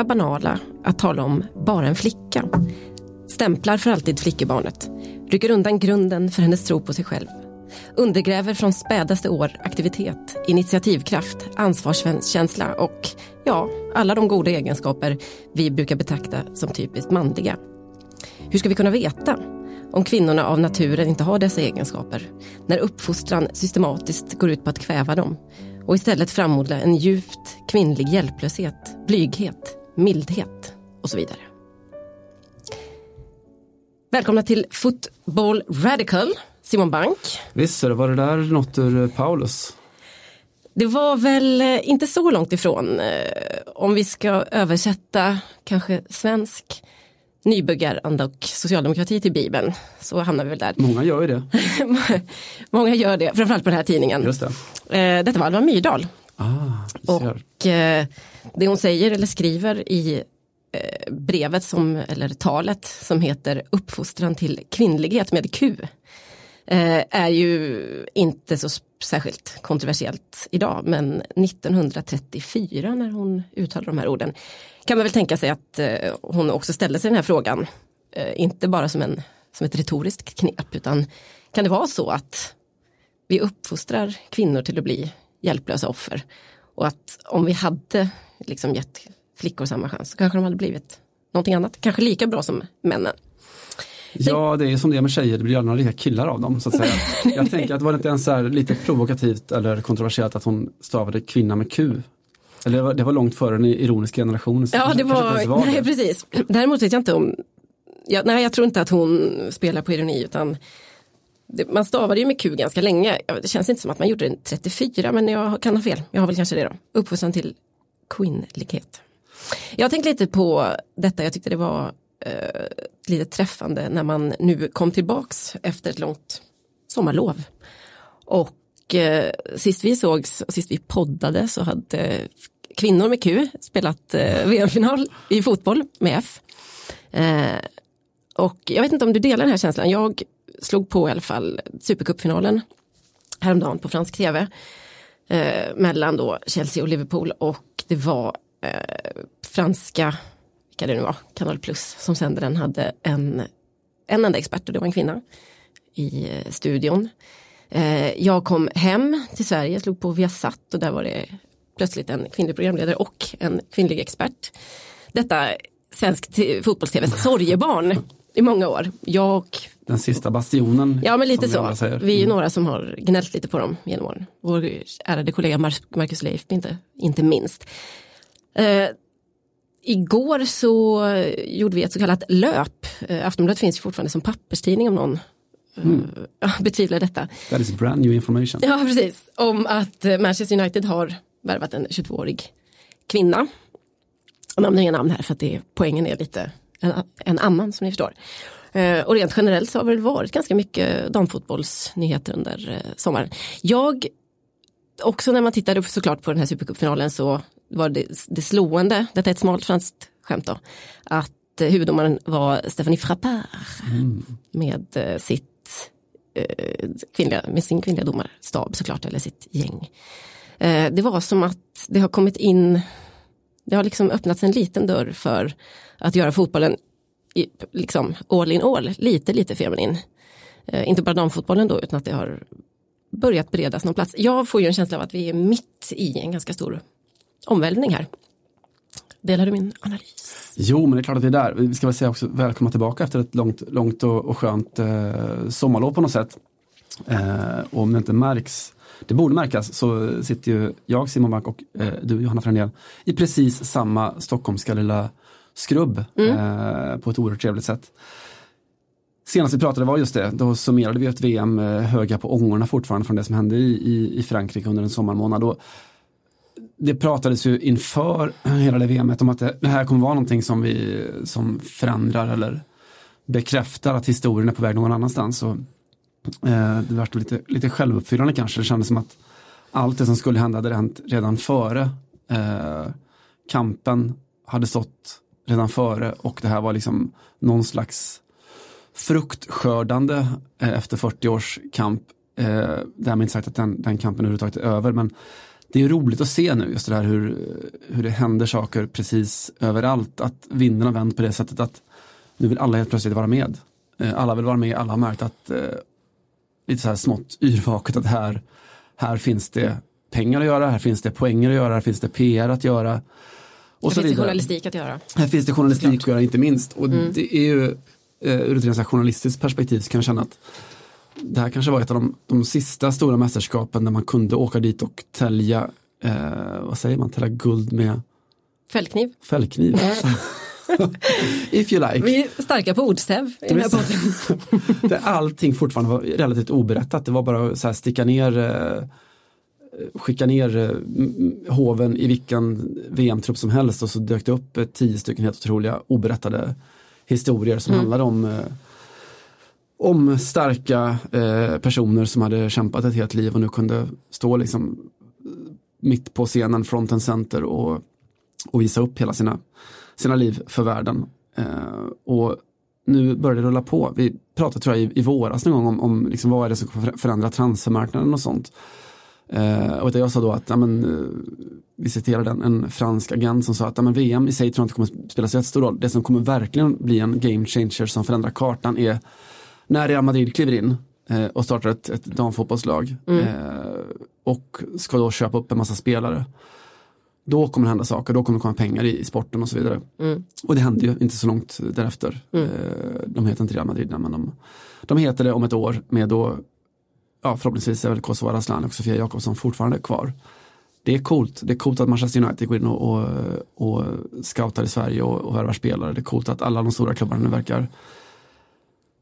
enkla banala att tala om bara en flicka. Stämplar för alltid flickebarnet. Rycker undan grunden för hennes tro på sig själv. Undergräver från spädaste år aktivitet, initiativkraft, ansvarskänsla och ja, alla de goda egenskaper vi brukar betrakta som typiskt manliga. Hur ska vi kunna veta om kvinnorna av naturen inte har dessa egenskaper när uppfostran systematiskt går ut på att kväva dem och istället framodla en djupt kvinnlig hjälplöshet, blyghet, mildhet och så vidare. Välkomna till Football Radical, Simon Bank. Visst, var det där något ur Paulus? Det var väl eh, inte så långt ifrån. Eh, om vi ska översätta kanske svensk nybyggaranda och socialdemokrati till Bibeln så hamnar vi väl där. Många gör ju det. Många gör det, framförallt på den här tidningen. Just det. Eh, detta var Alva Myrdal. Ah, och eh, det hon säger eller skriver i eh, brevet som, eller talet som heter Uppfostran till kvinnlighet med Q eh, är ju inte så särskilt kontroversiellt idag men 1934 när hon uttalar de här orden kan man väl tänka sig att eh, hon också ställde sig den här frågan. Inte bara som, en, som ett retoriskt knep utan kan det vara så att vi uppfostrar kvinnor till att bli hjälplösa offer och att om vi hade liksom gett flickor samma chans så kanske de hade blivit någonting annat, kanske lika bra som männen. Ja, det är som det är med tjejer, det blir aldrig några riktiga killar av dem. Så att säga. Jag tänker att var det inte ens så lite provokativt eller kontroversiellt att hon stavade kvinna med Q eller det var, det var långt före den ironiska generationen. Ja, det var, var nej, precis. Däremot vet jag inte om, ja, nej jag tror inte att hon spelar på ironi utan det, man stavade ju med Q ganska länge. Det känns inte som att man gjorde det 34 men jag kan ha fel. Jag har väl kanske det då. Uppfostran till kvinnlighet. Jag har tänkt lite på detta, jag tyckte det var eh, lite träffande när man nu kom tillbaks efter ett långt sommarlov. Och eh, sist vi sågs och sist vi poddade så hade kvinnor med Q spelat eh, VM-final i fotboll med F. Eh, och jag vet inte om du delar den här känslan. Jag slog på i alla fall Supercupfinalen häromdagen på fransk tv. Eh, mellan då Chelsea och Liverpool och det var eh, franska, vilka det nu var, Kanal Plus som sände den hade en, en enda expert och det var en kvinna i eh, studion. Eh, jag kom hem till Sverige, slog på Viasat och där var det plötsligt en kvinnlig programledare och en kvinnlig expert. Detta svensk fotbolls-tvs sorgebarn i många år. Jag den sista bastionen. Ja men lite så. Vi är ju mm. några som har gnällt lite på dem genom åren. Vår ärade kollega Marcus Leif inte, inte minst. Eh, igår så gjorde vi ett så kallat löp. Eh, Aftonbladet finns ju fortfarande som papperstidning om någon Mm. betvivlar detta. That is brand new information. Ja, precis. Om att eh, Manchester United har värvat en 22-årig kvinna. Jag nämner inga namn här för att det, poängen är lite en, en annan som ni förstår. Eh, och rent generellt så har det varit ganska mycket damfotbollsnyheter under eh, sommaren. Jag, också när man tittade såklart på den här supercupfinalen så var det, det slående, detta är ett smalt franskt skämt då, att eh, huvuddomaren var Stephanie Frappard mm. med sitt eh, kvinnliga, med sin kvinnliga domarstab såklart, eller sitt gäng. Eh, det var som att det har kommit in, det har liksom öppnats en liten dörr för att göra fotbollen i, liksom all in all, lite lite feminin. Eh, inte bara damfotbollen då, utan att det har börjat beredas någon plats. Jag får ju en känsla av att vi är mitt i en ganska stor omvälvning här. Delar du min analys? Jo, men det är klart att det är där. Vi ska väl säga också välkomna tillbaka efter ett långt, långt och, och skönt eh, sommarlov på något sätt. Eh, och om det inte märks, det borde märkas, så sitter ju jag, Simon Bank och eh, du, Johanna Frändén, i precis samma stockholmska lilla skrubb mm. eh, på ett oerhört trevligt sätt. Senast vi pratade var just det, då summerade vi ett VM eh, höga på ångorna fortfarande från det som hände i, i, i Frankrike under en sommarmånad. Och det pratades ju inför hela det VMet om att det, det, här kommer vara någonting som vi som förändrar eller bekräftar att historien är på väg någon annanstans. Och, eh, det var lite, lite självuppfyllande kanske. Det kändes som att allt det som skulle hända hade hänt redan före. Eh, kampen hade stått redan före och det här var liksom någon slags fruktskördande eh, efter 40 års kamp. Eh, därmed inte sagt att den, den kampen överhuvudtaget är över men det är roligt att se nu just det här hur, hur det händer saker precis överallt. Att vinden har vänt på det sättet att nu vill alla helt plötsligt vara med. Eh, alla vill vara med, alla har märkt att eh, lite så här smått yrvaket att här, här finns det pengar att göra, här finns det poänger att göra, här finns det PR att göra. Och så finns det journalistik att göra. Här finns det journalistik Klart. att göra inte minst. Och mm. det är ju eh, ur ett rent journalistiskt perspektiv så kan jag känna att det här kanske var ett av de, de sista stora mästerskapen där man kunde åka dit och tälja, eh, vad säger man, tälja guld med Fällkniv. Fällkniv. If you like. Vi är starka på ordstäv i den här podden. allting fortfarande var relativt oberättat. Det var bara att sticka ner eh, skicka ner eh, hoven i vilken VM-trupp som helst och så dök det upp tio stycken helt otroliga oberättade historier som mm. handlade om eh, om starka eh, personer som hade kämpat ett helt liv och nu kunde stå liksom mitt på scenen, front and center och, och visa upp hela sina, sina liv för världen. Eh, och nu börjar det rulla på. Vi pratade tror jag i, i våras någon gång om, om liksom, vad är det som kommer förändra transfermarknaden och sånt. Eh, och jag sa då att ja, men, eh, vi citerade en, en, fransk agent som sa att ja, men, VM i sig tror jag inte kommer spela så stor roll. Det som kommer verkligen bli en game changer som förändrar kartan är när Real Madrid kliver in eh, och startar ett, ett damfotbollslag mm. eh, och ska då köpa upp en massa spelare. Då kommer det hända saker, då kommer det komma pengar i, i sporten och så vidare. Mm. Och det hände ju inte så långt därefter. Mm. Eh, de heter inte Real Madrid men de, de heter det om ett år med då ja, förhoppningsvis är väl Kosova Aslan och Sofia Jakobsson fortfarande kvar. Det är coolt. Det är coolt att Manchester United går in och, och, och scoutar i Sverige och, och värvar spelare. Det är coolt att alla de stora klubbarna nu verkar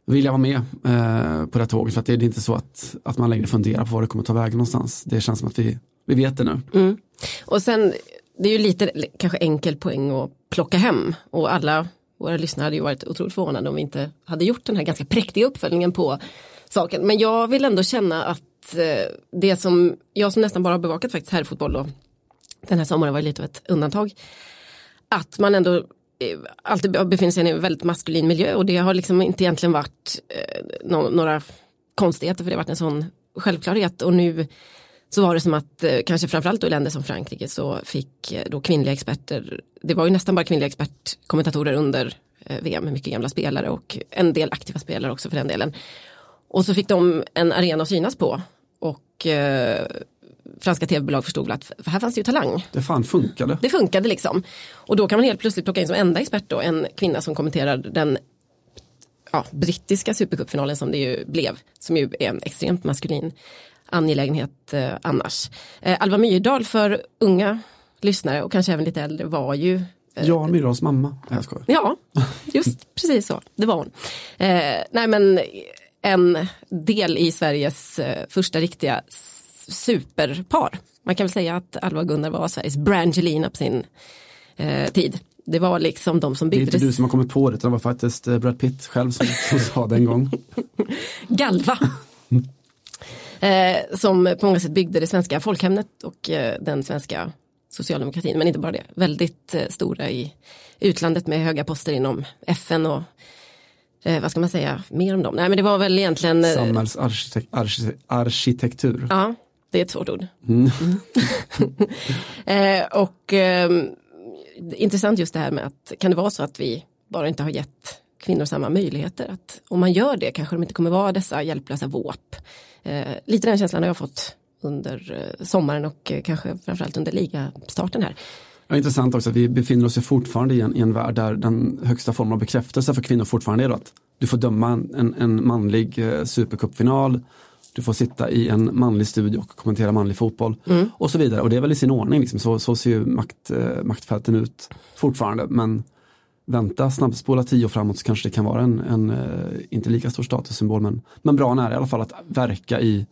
vilja vara med eh, på det här tåget. För att det är inte så att, att man längre funderar på var det kommer ta vägen någonstans. Det känns som att vi, vi vet det nu. Mm. Och sen, det är ju lite kanske enkel poäng att plocka hem. Och alla våra lyssnare hade ju varit otroligt förvånade om vi inte hade gjort den här ganska präktiga uppföljningen på saken. Men jag vill ändå känna att eh, det som jag som nästan bara har bevakat faktiskt herrfotboll då. den här sommaren var lite av ett undantag. Att man ändå eh, alltid befinner sig i en väldigt maskulin miljö och det har liksom inte egentligen varit eh, no några konstigheter för det har varit en sån självklarhet och nu så var det som att eh, kanske framförallt då i länder som Frankrike så fick eh, då kvinnliga experter, det var ju nästan bara kvinnliga expertkommentatorer under eh, VM, mycket gamla spelare och en del aktiva spelare också för den delen. Och så fick de en arena att synas på. Och eh, franska tv-bolag förstod att här fanns det ju talang. Det fan funkade. Det funkade liksom. Och då kan man helt plötsligt plocka in som enda expert då en kvinna som kommenterar den ja, brittiska supercupfinalen som det ju blev. Som ju är en extremt maskulin angelägenhet eh, annars. Eh, Alva Myrdal för unga lyssnare och kanske även lite äldre var ju eh, Jan Myrdals mamma. Jag skojar. Ja, just precis så. Det var hon. Eh, nej men en del i Sveriges eh, första riktiga superpar. Man kan väl säga att Alva och Gunnar var Sveriges Brangelina på sin eh, tid. Det var liksom de som byggde Det är inte du som har kommit på det, det var faktiskt eh, Brad Pitt själv som, som sa det en gång. Galva. eh, som på många sätt byggde det svenska folkhemmet och eh, den svenska socialdemokratin, men inte bara det. Väldigt eh, stora i utlandet med höga poster inom FN och eh, vad ska man säga, mer om dem? Nej men det var väl egentligen eh, Samhällsarkitektur. Ja, det är ett svårt ord. Mm. eh, och eh, intressant just det här med att kan det vara så att vi bara inte har gett kvinnor samma möjligheter. Att om man gör det kanske de inte kommer vara dessa hjälplösa våp. Eh, lite den känslan har jag fått under eh, sommaren och eh, kanske framförallt under ligastarten här. Ja, intressant också att vi befinner oss fortfarande i en, i en värld där den högsta formen av bekräftelse för kvinnor fortfarande är att du får döma en, en manlig eh, supercupfinal, du får sitta i en manlig studio och kommentera manlig fotboll mm. och så vidare. Och det är väl i sin ordning, liksom. så, så ser ju makt, eh, maktfälten ut fortfarande. Men vänta, snabbspola tio år framåt så kanske det kan vara en, en eh, inte lika stor statussymbol men, men bra nära i alla fall att verka i,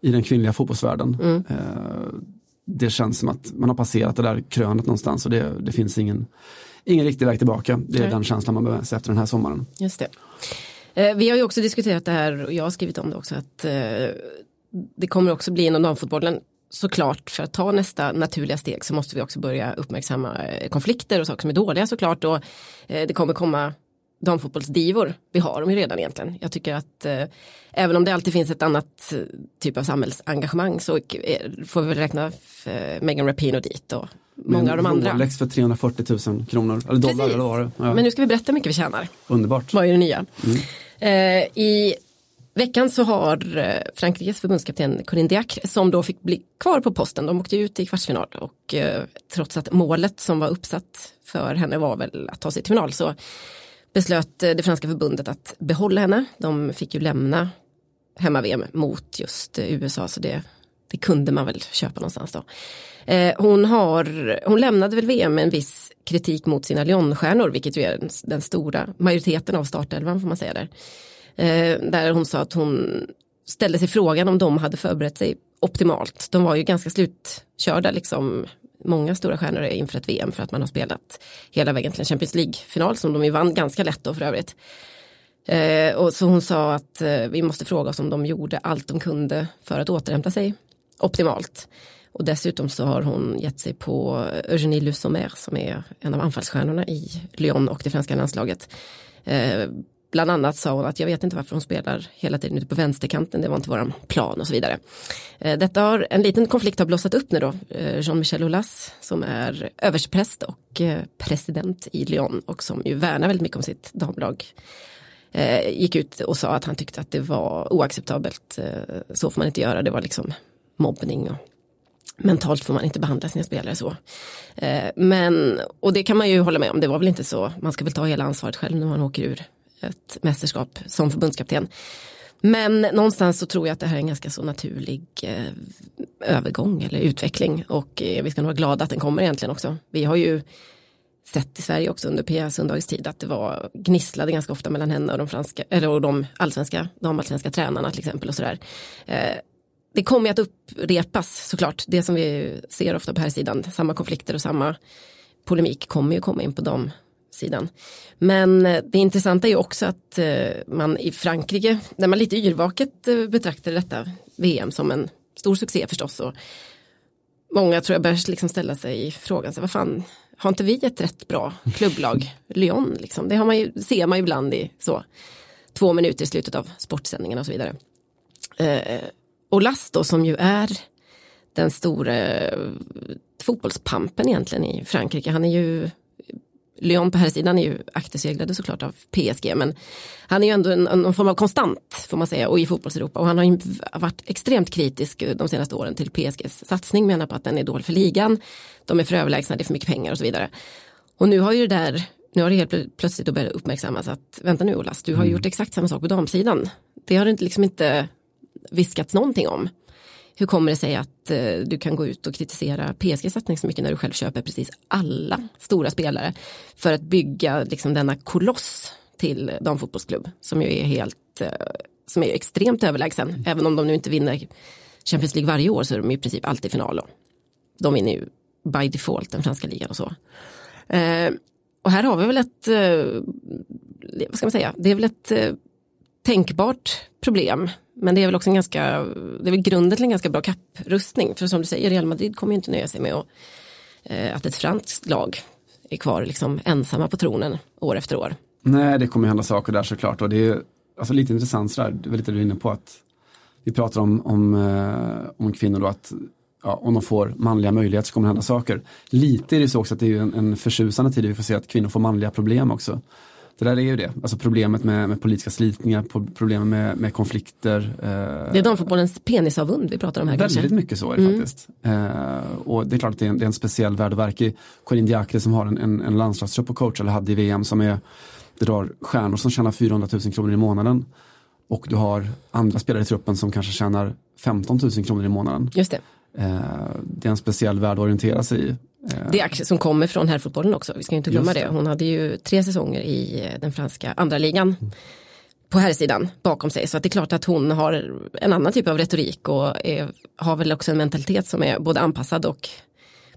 i den kvinnliga fotbollsvärlden. Mm. Eh, det känns som att man har passerat det där krönet någonstans och det, det finns ingen, ingen riktig väg tillbaka. Det är Nej. den känslan man behöver se efter den här sommaren. Just det. Eh, vi har ju också diskuterat det här och jag har skrivit om det också att eh, det kommer också bli inom damfotbollen såklart för att ta nästa naturliga steg så måste vi också börja uppmärksamma eh, konflikter och saker som är dåliga såklart och eh, det kommer komma damfotbollsdivor vi har de ju redan egentligen. Jag tycker att eh, även om det alltid finns ett annat eh, typ av samhällsengagemang så eh, får vi väl räkna eh, Megan Rapinoe dit och många av de andra. Rolex för 340 000 kronor, eller dollar eller vad det ja. Men nu ska vi berätta hur mycket vi tjänar. Underbart. Vad är det nya? Mm. Eh, I veckan så har Frankrikes förbundskapten Corinne Diacre som då fick bli kvar på posten, de åkte ut i kvartsfinal och eh, trots att målet som var uppsatt för henne var väl att ta sig till final så beslöt eh, det franska förbundet att behålla henne. De fick ju lämna hemma-VM mot just eh, USA så det, det kunde man väl köpa någonstans då. Eh, hon, har, hon lämnade väl VM med en viss kritik mot sina Lyonstjärnor vilket ju är den, den stora majoriteten av startelvan får man säga där. Eh, där hon sa att hon ställde sig frågan om de hade förberett sig optimalt. De var ju ganska slutkörda liksom många stora stjärnor inför ett VM för att man har spelat hela vägen till en Champions League-final som de ju vann ganska lätt då för övrigt. Eh, och så hon sa att eh, vi måste fråga oss om de gjorde allt de kunde för att återhämta sig optimalt. Och dessutom så har hon gett sig på Eugénie Lussomer som är en av anfallsstjärnorna i Lyon och det franska landslaget. Eh, Bland annat sa hon att jag vet inte varför hon spelar hela tiden ute på vänsterkanten, det var inte våran plan och så vidare. Eh, detta har, en liten konflikt har blossat upp nu då. Eh, Jean-Michel Aulas som är överstepräst och eh, president i Lyon och som ju värnar väldigt mycket om sitt damlag gick ut och sa att han tyckte att det var oacceptabelt. Så får man inte göra, det var liksom mobbning och mentalt får man inte behandla sina spelare så. Men, och det kan man ju hålla med om, det var väl inte så, man ska väl ta hela ansvaret själv när man åker ur ett mästerskap som förbundskapten. Men någonstans så tror jag att det här är en ganska så naturlig eh, övergång eller utveckling och eh, vi ska nog vara glada att den kommer egentligen också. Vi har ju sett i Sverige också under Pia Sundhags tid att det var gnisslade ganska ofta mellan henne och de franska eller och de allsvenska, de allsvenska tränarna till exempel och sådär. Eh, det kommer att upprepas såklart, det som vi ser ofta på här sidan, samma konflikter och samma polemik kommer ju komma in på de sidan. Men eh, det intressanta är också att eh, man i Frankrike, där man lite yrvaket eh, betraktade detta VM som en stor succé förstås. Och många tror jag börjar liksom ställa sig frågan, så vad fan, har inte vi ett rätt bra klubblag? Lyon, liksom. det har man ju, ser man ju ibland i så, två minuter i slutet av sportsändningen och så vidare. Eh, och Last då som ju är den stora fotbollspampen egentligen i Frankrike. Han är ju Lyon på här sidan är ju akterseglade såklart av PSG men han är ju ändå en, en form av konstant får man säga och i fotbollseuropa och han har ju varit extremt kritisk de senaste åren till PSGs satsning menar på att den är dålig för ligan de är för överlägsna, det är för mycket pengar och så vidare. Och nu har ju det där, nu har det helt plötsligt börjat uppmärksammas att vänta nu Olas, du har mm. gjort exakt samma sak på damsidan. Det har det liksom inte viskats någonting om hur kommer det sig att eh, du kan gå ut och kritisera PSG satsning så mycket när du själv köper precis alla stora spelare för att bygga liksom denna koloss till damfotbollsklubb som ju är helt eh, som är extremt överlägsen mm. även om de nu inte vinner Champions League varje år så är de i princip alltid final. Då. De vinner ju by default den franska ligan och så. Eh, och här har vi väl ett, eh, vad ska man säga, det är väl ett eh, tänkbart problem men det är väl också en ganska, det är väl grunden till en ganska bra kapprustning. För som du säger, Real Madrid kommer ju inte nöja sig med att, eh, att ett franskt lag är kvar liksom ensamma på tronen år efter år. Nej, det kommer hända saker där såklart. Och det är alltså, lite intressant sådär, det var lite du är inne på att vi pratar om, om, eh, om kvinnor då att ja, om de får manliga möjligheter så kommer det hända saker. Lite är det så också att det är en, en förtjusande tid vi får se att kvinnor får manliga problem också det där är ju det, alltså problemet med, med politiska slitningar, problemet med, med konflikter. Eh, det är damfotbollens penisavund vi pratar om här Väldigt kanske. mycket så är det mm. faktiskt. Eh, och det är klart att det är en, det är en speciell värld att verka i. Corinne Diacre som har en, en, en landslagstrupp och coach eller hade i VM som är, drar stjärnor som tjänar 400 000 kronor i månaden. Och du har andra spelare i truppen som kanske tjänar 15 000 kronor i månaden. Just det. Eh, det är en speciell värld att orientera sig i. Det är aktier som kommer från herrfotbollen också, vi ska inte glömma det. det. Hon hade ju tre säsonger i eh, den franska andra ligan på herrsidan bakom sig. Så att det är klart att hon har en annan typ av retorik och är, har väl också en mentalitet som är både anpassad och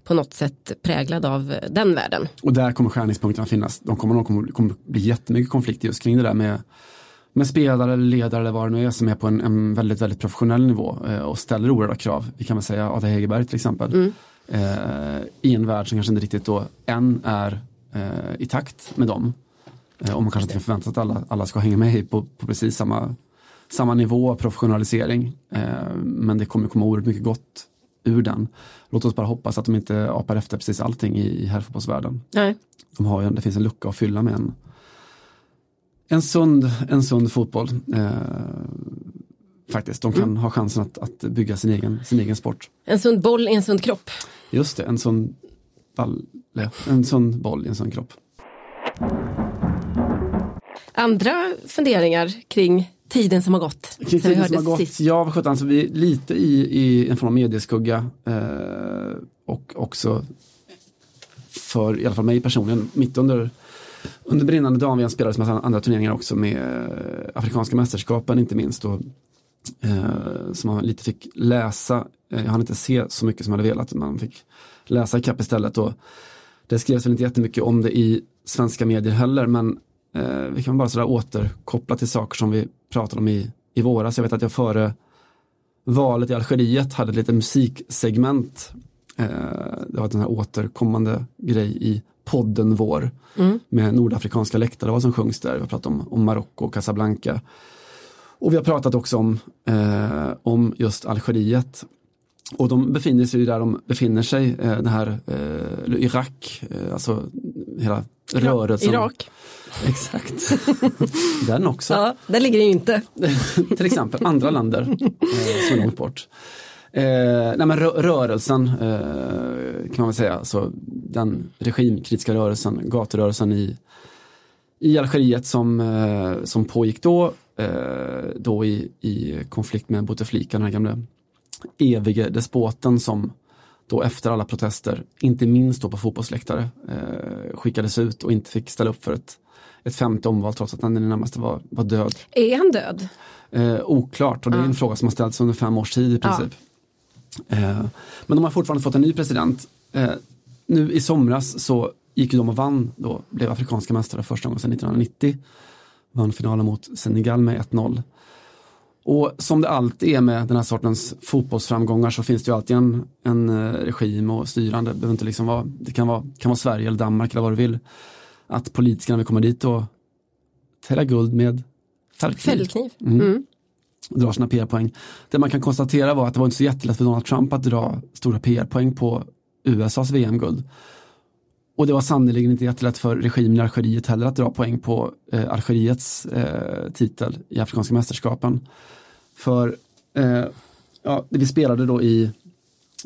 på något sätt präglad av den världen. Och där kommer skärningspunkterna finnas. De kommer, de kommer, kommer bli jättemycket konflikt just kring det där med med spelare eller ledare eller vad det nu är som är på en, en väldigt, väldigt professionell nivå eh, och ställer oerhörda krav. Vi kan väl säga Ada Hegerberg till exempel. Mm eh, i en värld som kanske inte riktigt då än är eh, i takt med dem. Eh, och man kanske inte förväntar sig att alla, alla ska hänga med på, på precis samma, samma nivå av professionalisering. Eh, men det kommer komma oerhört mycket gott ur den. Låt oss bara hoppas att de inte apar efter precis allting i, i herrfotbollsvärlden. Nej. De har ju, det finns en lucka att fylla med en, en, sund, en sund fotboll. Eh, faktiskt, de kan mm. ha chansen att, att bygga sin egen, sin egen sport. En sund boll i en sund kropp. Just det, en sund, ball, en sund boll i en sund kropp. Andra funderingar kring tiden som har gått? Kring tiden som har gått, sist. ja vad alltså vi är lite i, i en form av medieskugga eh, och också för i alla fall mig personligen, mitt under under brinnande dagen, spelat massa andra turneringar också med eh, Afrikanska mästerskapen inte minst. Och, eh, som man lite fick läsa, eh, jag hann inte se så mycket som jag hade velat, man fick läsa ikapp istället. Och det skrevs väl inte jättemycket om det i svenska medier heller, men eh, vi kan bara sådär återkoppla till saker som vi pratade om i, i våras. Jag vet att jag före valet i Algeriet hade lite musiksegment. Eh, det var en här återkommande grej i podden vår mm. med nordafrikanska läktare, vad som sjungs där. Vi pratat om, om Marocko och Casablanca. Och vi har pratat också om, eh, om just Algeriet. Och de befinner sig där de befinner sig, eh, det här eh, Irak, eh, alltså hela rörelsen. Irak. Exakt. den också. Ja, där ligger det inte. Till exempel andra länder eh, som är långt bort. Eh, nej men rö rörelsen eh, kan man väl säga, alltså den regimkritiska rörelsen, gaturörelsen i, i Algeriet som, eh, som pågick då, då i, i konflikt med Bouteflika, den här gamla evige despoten som då efter alla protester, inte minst då på fotbollsläktare, eh, skickades ut och inte fick ställa upp för ett, ett femte omval trots att han i det närmaste var, var död. Är han död? Eh, oklart och det är en fråga som har ställts under fem års tid i princip. Ja. Eh, men de har fortfarande fått en ny president. Eh, nu i somras så gick de och vann då, blev afrikanska mästare första gången sedan 1990. Vann finalen mot Senegal med 1-0. Och som det alltid är med den här sortens fotbollsframgångar så finns det ju alltid en, en eh, regim och styrande. Det, inte liksom vara, det kan, vara, kan vara Sverige eller Danmark eller vad du vill. Att politikerna vill komma dit och tälla guld med fällkniv. fällkniv. Mm. Mm. Drar sina PR-poäng. Det man kan konstatera var att det var inte så jättelätt för Donald Trump att dra stora PR-poäng på USAs VM-guld. Och det var sannerligen inte jättelätt för regimen i Algeriet heller att dra poäng på eh, Algeriets eh, titel i Afrikanska mästerskapen. För eh, ja, vi spelade då i,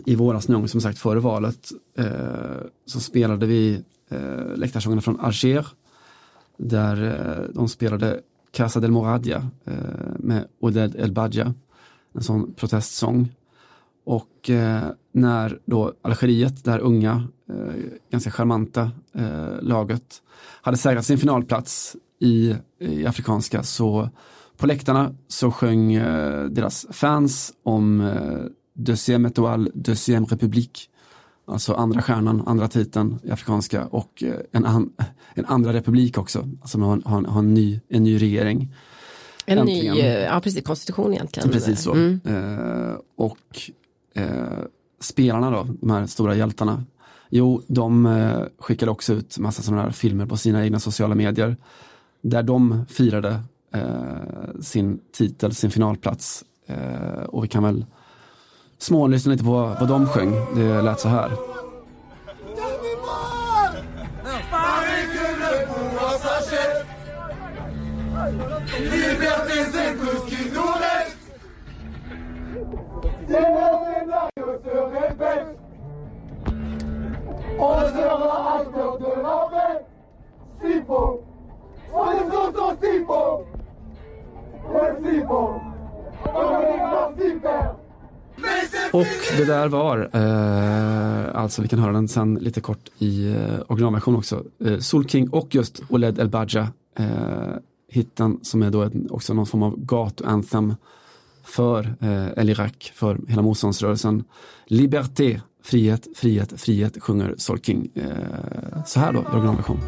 i våras någon som sagt före valet eh, så spelade vi eh, läktarsångerna från Alger där eh, de spelade Casa del Moradia eh, med Oded El Badja, en sån protestsång. Och eh, när då Algeriet, det här unga, eh, ganska charmanta eh, laget, hade säkrat sin finalplats i, i Afrikanska så på läktarna så sjöng eh, deras fans om eh, Deuxième étoile, Deuxième république. Alltså andra stjärnan, andra titeln i afrikanska och eh, en, an, en andra republik också. Alltså man har, har en, ny, en ny regering. En Äntligen. ny, eh, ja precis, konstitution egentligen. Precis så. Mm. Eh, och eh, spelarna då, de här stora hjältarna, jo, de eh, skickade också ut massa sådana här filmer på sina egna sociala medier där de firade eh, sin titel, sin finalplats. Eh, och vi kan väl smålyssna lite på vad de sjöng. Det lät så här. On sera acteur de la paix. S'il faut, s'il faut. Och det där var, eh, alltså vi kan höra den sen lite kort i eh, originalversion också, eh, Soul King och just Oled El Badja, eh, hitten som är då en, också någon form av gatu-anthem för eh, El Irak, för hela motståndsrörelsen. Liberté, frihet, frihet, frihet sjunger Sol King. Eh, så här då i originalversion.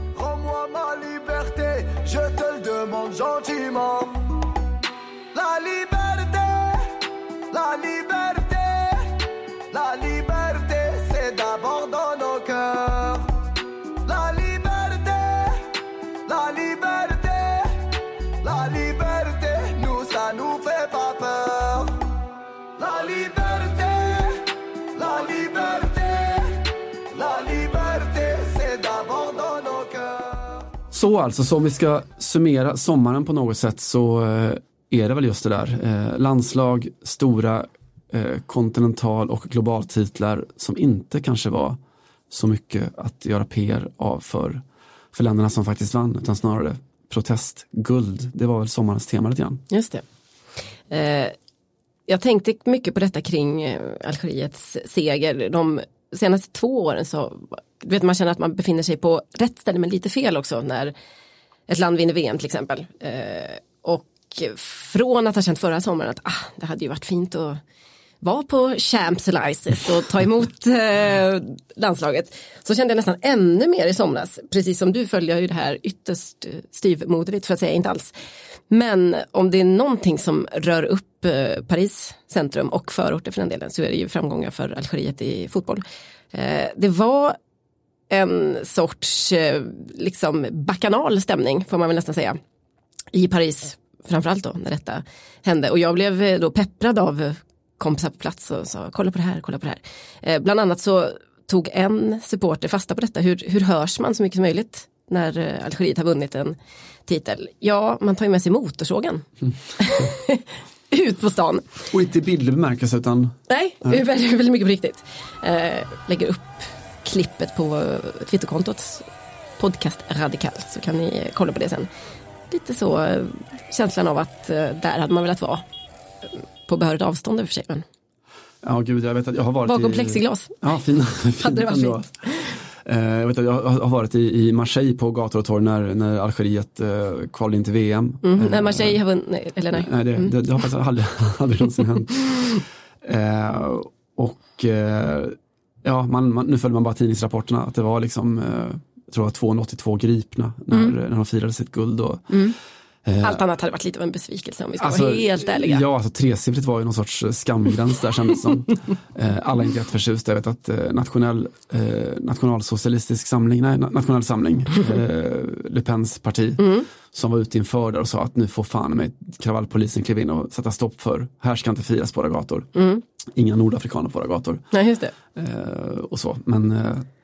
Så alltså, så om vi ska summera sommaren på något sätt så eh, är det väl just det där. Eh, landslag, stora eh, kontinental och globaltitlar som inte kanske var så mycket att göra PR av för, för länderna som faktiskt vann utan snarare protestguld. Det var väl sommarens tema lite grann. Just det. Eh, jag tänkte mycket på detta kring eh, Algeriets seger. De senaste två åren så vet man känner att man befinner sig på rätt ställe men lite fel också när ett land vinner VM till exempel. Eh, och från att ha känt förra sommaren att ah, det hade ju varit fint att vara på Champs Elysis och ta emot eh, landslaget. Så kände jag nästan ännu mer i somras. Precis som du följer ju det här ytterst styvmoderligt för att säga inte alls. Men om det är någonting som rör upp eh, Paris centrum och förorter för den delen så är det ju framgångar för Algeriet i fotboll. Eh, det var en sorts eh, liksom bakanal stämning får man väl nästan säga i Paris framförallt då när detta hände och jag blev eh, då pepprad av kompisar på plats och sa kolla på det här, kolla på det här. Eh, bland annat så tog en supporter fasta på detta, hur, hur hörs man så mycket som möjligt när Algeriet har vunnit en titel? Ja, man tar ju med sig motorsågen. Mm. Ut på stan. Och inte i bildlig bemärkelse utan? Nej, Nej. Väldigt, väldigt mycket på riktigt. Lägger upp klippet på Twitterkontot podcast radikal så kan ni kolla på det sen. Lite så eh, känslan av att eh, där hade man velat vara på behörigt avstånd i och för sig. Men... Ja, gud, jag vet att jag har varit Bakom i... plexiglas. Ja, fin, hade det varit fint. Eh, jag, vet att jag har varit i, Marseille på gator och torg när, när Algeriet eh, kvalade in till VM. Mm, när Marseille har vunnit, eller nej? Nej, det, mm. det, det har faktiskt aldrig, aldrig någonsin hänt. Eh, och eh, ja, man, man, nu följer man bara tidningsrapporterna att det var liksom, eh, jag tror 282 gripna när, mm. när de firade sitt guld. Och, mm. Eh, Allt annat hade varit lite av en besvikelse om vi ska alltså, vara helt ärliga. Ja, alltså tresiffrigt var ju någon sorts skamgräns där kändes som. Eh, alla är inte jätteförtjusta. Jag vet att eh, nationell, nationalsocialistisk samling, nej, nationell samling, Le Pens parti, mm. som var ute inför där och sa att nu får fan med kravallpolisen kliva in och sätta stopp för, här ska inte firas på våra gator. Mm. Inga nordafrikaner på våra gator. Nej, just det. och så, men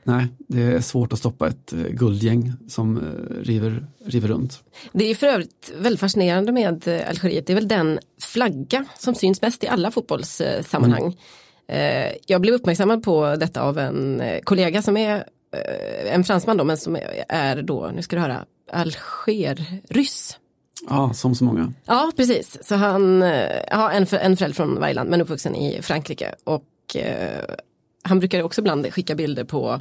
Nej, det är svårt att stoppa ett eh, guldgäng som eh, river, river runt. Det är för övrigt väldigt fascinerande med eh, Algeriet. Det är väl den flagga som syns bäst i alla fotbollssammanhang. Mm. Jag blev uppmärksammad på detta av en kollega som är en fransman då, men som är då, nu ska du höra, Alger-ryss. Ja, som så många. Ja, precis. Så han har en, en förälder från varje land men uppvuxen i Frankrike. Och han brukar också ibland skicka bilder på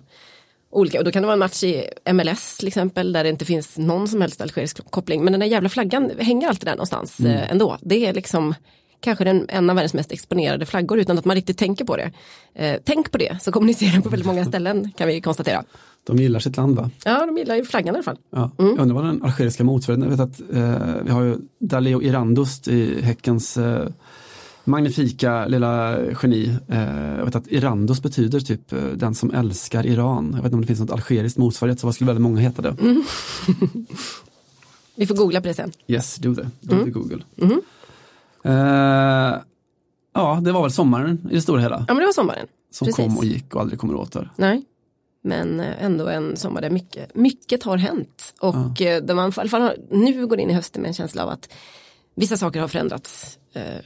olika, och då kan det vara en match i MLS till exempel där det inte finns någon som helst algerisk koppling. Men den där jävla flaggan hänger alltid där någonstans mm. eh, ändå. Det är liksom kanske den, en av världens mest exponerade flaggor utan att man riktigt tänker på det. Eh, tänk på det, så kommunicerar den på väldigt många ställen kan vi konstatera. De gillar sitt land va? Ja, de gillar ju flaggan i alla fall. Ja. Mm. Jag undrar vad den algeriska motsvarigheten, jag vet att eh, vi har ju Daleo Irandust i Häckens eh, magnifika lilla geni. Eh, jag vet att Irandos betyder typ eh, den som älskar Iran. Jag vet inte om det finns något algeriskt motsvarighet så vad skulle väldigt många heta det? Mm. vi får googla på det sen. Yes, do det. Do mm. Google. Mm. Uh, ja, det var väl sommaren i det stora hela. Ja, men det var sommaren. Som Precis. kom och gick och aldrig kommer åter. Nej. Men ändå en sommar där mycket, mycket har hänt. Och ja. där man i alla fall nu går in i hösten med en känsla av att vissa saker har förändrats. Eh,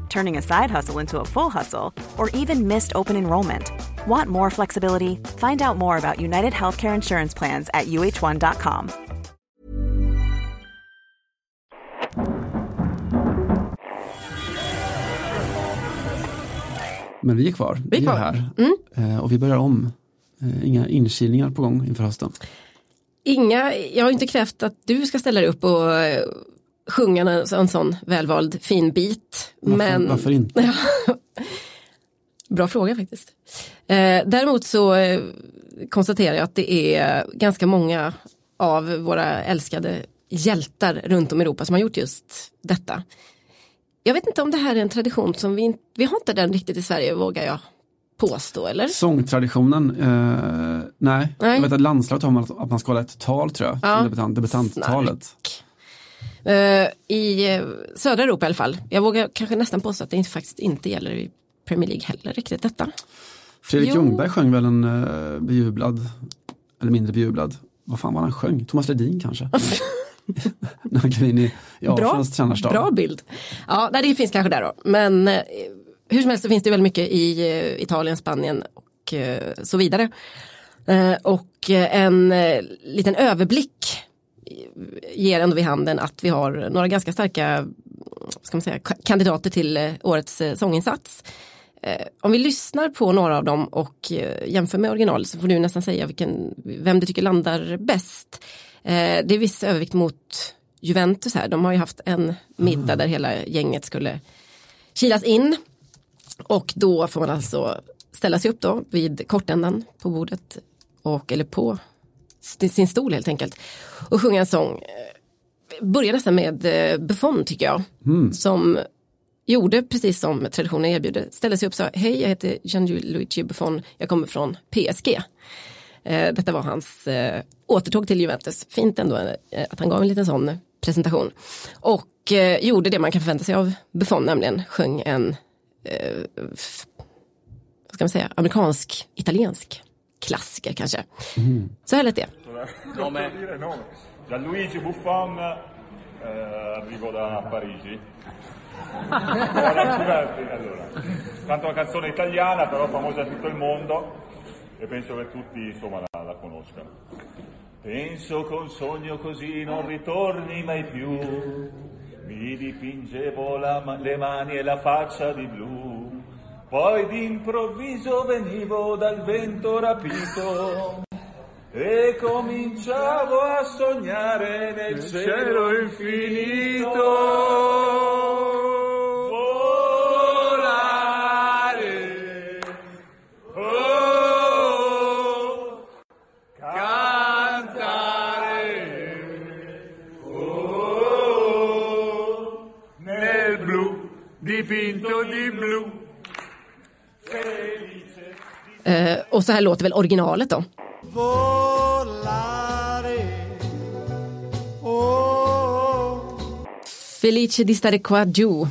turning a side hustle into a full hustle, or even missed open enrollment. Want more flexibility? Find out more about United Healthcare Insurance Plans at uh1.com. Men vi är kvar, vi är, kvar. här mm. Eh, och vi börjar om. Eh, inga inkilningar på gång inför hösten. Inga, jag har inte krävt att du ska ställa dig upp och eh, sjunga en, en sån välvald fin bit. Varför, men... varför inte? Bra fråga faktiskt. Eh, däremot så eh, konstaterar jag att det är ganska många av våra älskade hjältar runt om i Europa som har gjort just detta. jag vet inte om det här är en tradition som vi, vi har inte den riktigt i Sverige vågar jag påstå eller? Sångtraditionen, eh, nej. Nej. Jag vet att landslaget har man att man ska hålla ett tal tror jag, Ja. debutant, debutanttalet. Eh, I eh, södra Europa i alla fall. Jag vågar kanske nästan påstå att det inte, faktiskt inte gäller i Premier League heller riktigt detta. Fredrik Jo. Ljungberg sjöng väl en eh, bejublad, eller mindre bejublad, vad fan var han sjöng? Thomas Ledin kanske? När han klev in i, i tränarstab. bra bild. Ja, nej, det finns kanske där då. Men eh, hur som helst så finns det väldigt mycket i eh, Italien, Spanien och eh, så vidare. Eh, och eh, en eh, liten överblick eh, ger ändå vid handen att vi har några ganska starka ska man säga, kandidater till eh, årets eh, sånginsats. Eh, om vi lyssnar på några av dem och jämför med original så får du nästan säga vilken, vem du tycker landar bäst. Det är viss övervikt mot Juventus här. De har ju haft en middag där hela gänget skulle kilas in. Och då får man alltså ställa sig upp då vid kortändan på bordet och eller på sin stol helt enkelt och sjunga en sång. Börjar nästan med eh, Buffon tycker jag. Som gjorde precis som traditionen erbjuder. Ställde sig upp och sa hej jag heter Gianluigi Buffon, jag kommer från PSG. Eh, Detta var hans eh, återtåg till Juventus. Fint ändå att han gav en liten sån presentation. Och gjorde det man kan förvänta sig av Buffon, nämligen sjöng en vad ska man säga, amerikansk, italiensk klassiker kanske. Så här lät det. Nome? Gianluigi Buffon, eh, arrivo da Parigi. Allora. Canto una canzone italiana però famosa in tutto il mondo e penso che tutti insomma la, la conoscano. Penso che un sogno così non ritorni mai più. Mi dipingevo la ma- le mani e la faccia di blu. Poi d'improvviso venivo dal vento rapito e cominciavo a sognare nel cielo infinito. Eh, och så här låter väl originalet då. Felice di stare qua giù.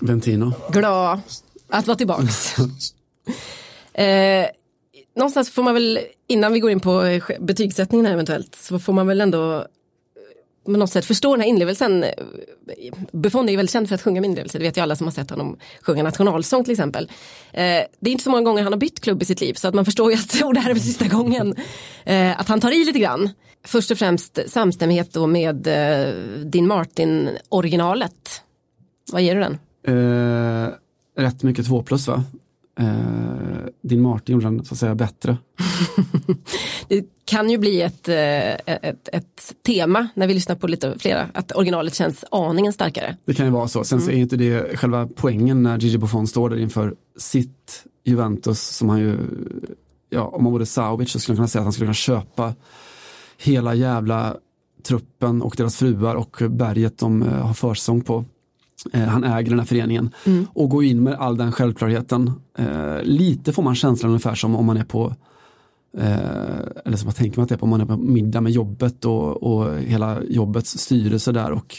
Ventino. Glad att vara tillbaks. eh, någonstans får man väl, innan vi går in på eh, betygssättningen här eventuellt, så får man väl ändå på något sätt förstå den här inlevelsen. Buffon är ju väldigt känd för att sjunga med inlevelse, det vet ju alla som har sett honom sjunga nationalsång till exempel. Eh, det är inte så många gånger han har bytt klubb i sitt liv så att man förstår ju att oh, det här är väl sista gången eh, att han tar i lite grann. Först och främst samstämmighet då med eh, Dean Martin originalet. Vad ger du den? Eh, rätt mycket två plus va? Eh, din Martin gjorde den så att säga bättre. Det kan ju bli ett, eh, ett, ett tema när vi lyssnar på lite flera, att originalet känns aningen starkare. Det kan ju vara så. Sen så är inte det själva poängen när Gigi Buffon står där inför sitt Juventus som han ju, ja om man vore Saovic så skulle man kunna säga att han skulle kunna köpa hela jävla truppen och deras fruar och berget de eh, har försång på. Eh, han äger den här föreningen och går in med all den självklarheten. Eh, lite får man känslan ungefär som om man är på Eh, eller som jag tänker mig att det är på om man är på middag med jobbet och, och hela jobbets styrelse där och,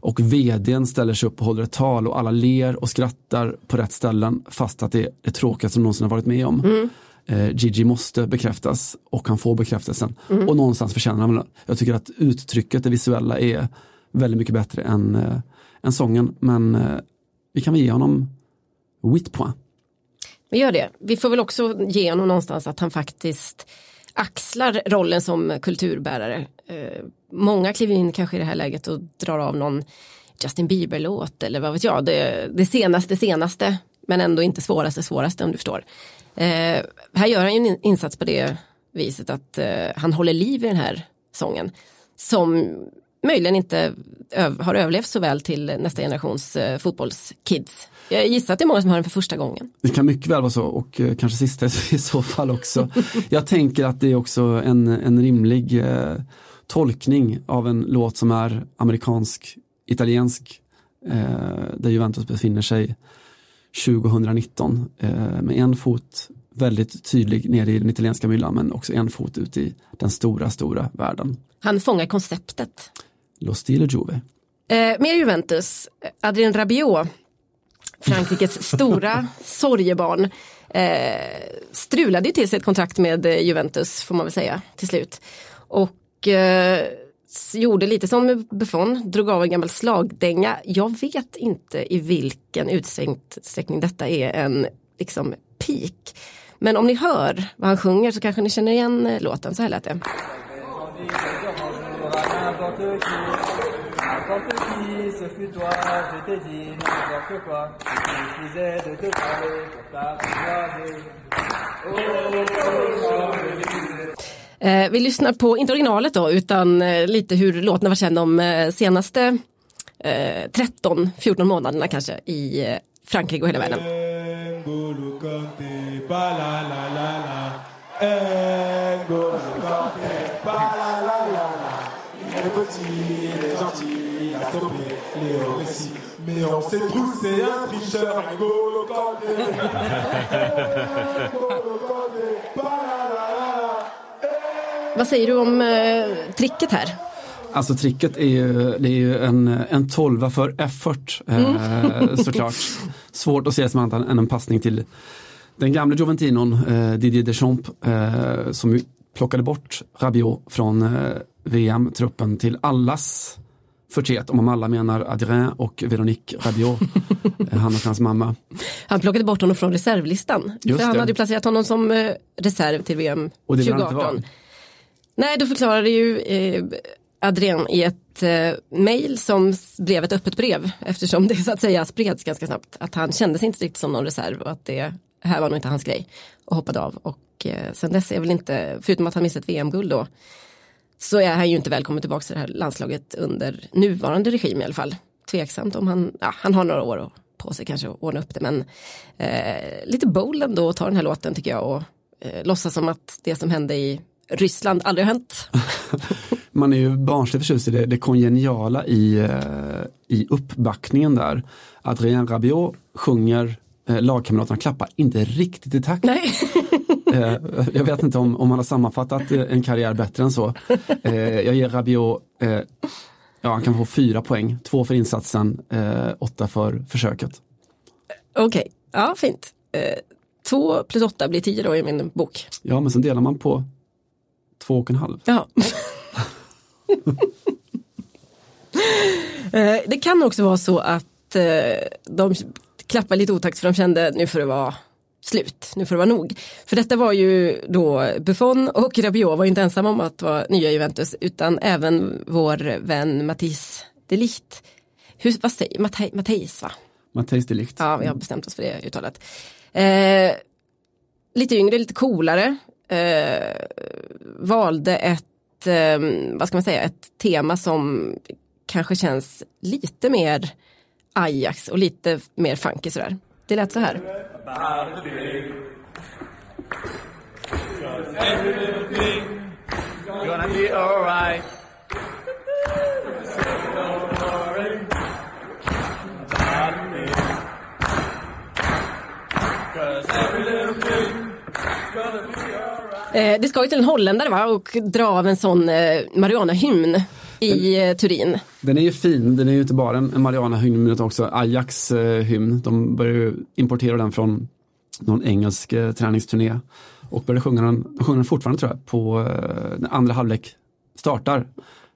och vdn ställer sig upp och håller ett tal och alla ler och skrattar på rätt ställen fast att det är det tråkigaste som någonsin har varit med om. Eh, Gigi måste bekräftas och han får bekräftelsen och någonstans förtjänar han det. Jag tycker att uttrycket, det visuella är väldigt mycket bättre än, än sången men eh, vi kan väl ge honom Whitpoint. Vi gör det. Vi får väl också ge honom någonstans att han faktiskt axlar rollen som kulturbärare. Eh, många kliver in kanske i det här läget och drar av någon Justin Bieber-låt eller vad vet jag, det, det senaste senaste men ändå inte svåraste svåraste om du förstår. Eh, här gör han ju en insats på det viset att eh, han håller liv i den här sången som möjligen inte har överlevt så väl till nästa generations eh, fotbollskids. Jag gissar att det är många som hör den för första gången. Det kan mycket väl vara så och eh, kanske sista i så fall också. Jag tänker att det är också en, en rimlig eh, tolkning av en låt som är amerikansk, italiensk eh, där Juventus befinner sig 2019 eh, med en fot väldigt tydlig nere i den italienska myllan men också en fot ut i den stora, stora världen. Han fångar konceptet. Lo stile Juve. Eh, mer Juventus, Adrien Rabiot, Frankrikes stora sorgebarn, eh, strulade ju till sig ett kontrakt med eh, Juventus får man väl säga till slut. Och eh, gjorde lite som Buffon, drog av en gammal slagdänga. Jag vet inte i vilken utsträckning detta är en liksom peak. Men om ni hör vad han sjunger så kanske ni känner igen eh, låten, så här lät det. Eh, vi lyssnar på, inte originalet då, utan eh, lite hur låten var känd de eh, senaste eh, 13-14 månaderna kanske i eh, Frankrike och hela världen. Mais on sait tous c'est un tricheur, Kanté. N'Golo Kanté. Vad säger du om eh, tricket här? Alltså tricket är ju, det är ju en, en tolva för effort eh, mm. såklart. Svårt att se som annat än en passning till den gamla Juventinon eh, Didier Deschamps eh, som plockade bort Rabiot från eh, VM-truppen till allas förtret, om alla menar Adrien och Veronique Rabiot, eh, han och hans mamma. Han plockade bort honom från reservlistan, Just för han det. hade placerat honom som eh, reserv till VM 2018. Nej, då förklarade ju eh, Adrian i ett eh, mail som blev ett öppet brev eftersom det så att säga spreds ganska snabbt att han kände sig inte riktigt som någon reserv och att det här var nog inte hans grej och hoppade av och eh, sen dess är väl inte, förutom att han missat VM-guld då, så är han ju inte välkommen tillbaka till det här landslaget under nuvarande regim i alla fall. Tveksamt om han, ja, han har några år på sig kanske att ordna upp det men eh, lite bold ändå att ta den här låten tycker jag och eh, låtsas som att det som hände i Ryssland aldrig har hänt. Man är ju barnsligt förtjust i det, det kongeniala i, eh, i uppbackningen där. Adrien Rabiot sjunger, eh, lagkamraterna klappar inte riktigt i takt. Nej. Eh, jag vet inte om, om man har sammanfattat en karriär bättre än så. Jag ger Rabiot, ja han kan få fyra poäng, två för insatsen, åtta för försöket. Okej, okay. ja fint. Två plus åtta blir tio då i min bok. Ja, men sen delar man på Två och en halv. Ja. Eh, det kan också vara så att eh, de klappar lite otakt för de kände nu får det vara slut, nu får det vara nog. För detta var ju då Buffon och Rabiot var inte ensamma om att vara nya Juventus utan även vår vän Matisse Delict. Hur, vad säger Matte, Matteis va? Matteis Delict. Ja, vi har bestämt oss för det uttalet. Eh, lite yngre, lite coolare eh, valde ett, eh, vad ska man säga, ett tema som kanske känns lite mer Ajax och lite mer funky sådär. Det lät så här. Eh, det ska ju till en holländare va? och dra av en sån eh, Mariana-hymn i eh, Turin. Den är ju fin, den är ju inte bara en, Mariana-hymn utan också Ajax hymn. De började ju importera den från någon engelsk eh, träningsturné och började sjunga den, de sjunger den fortfarande tror jag, på eh, när andra halvlek startar mm.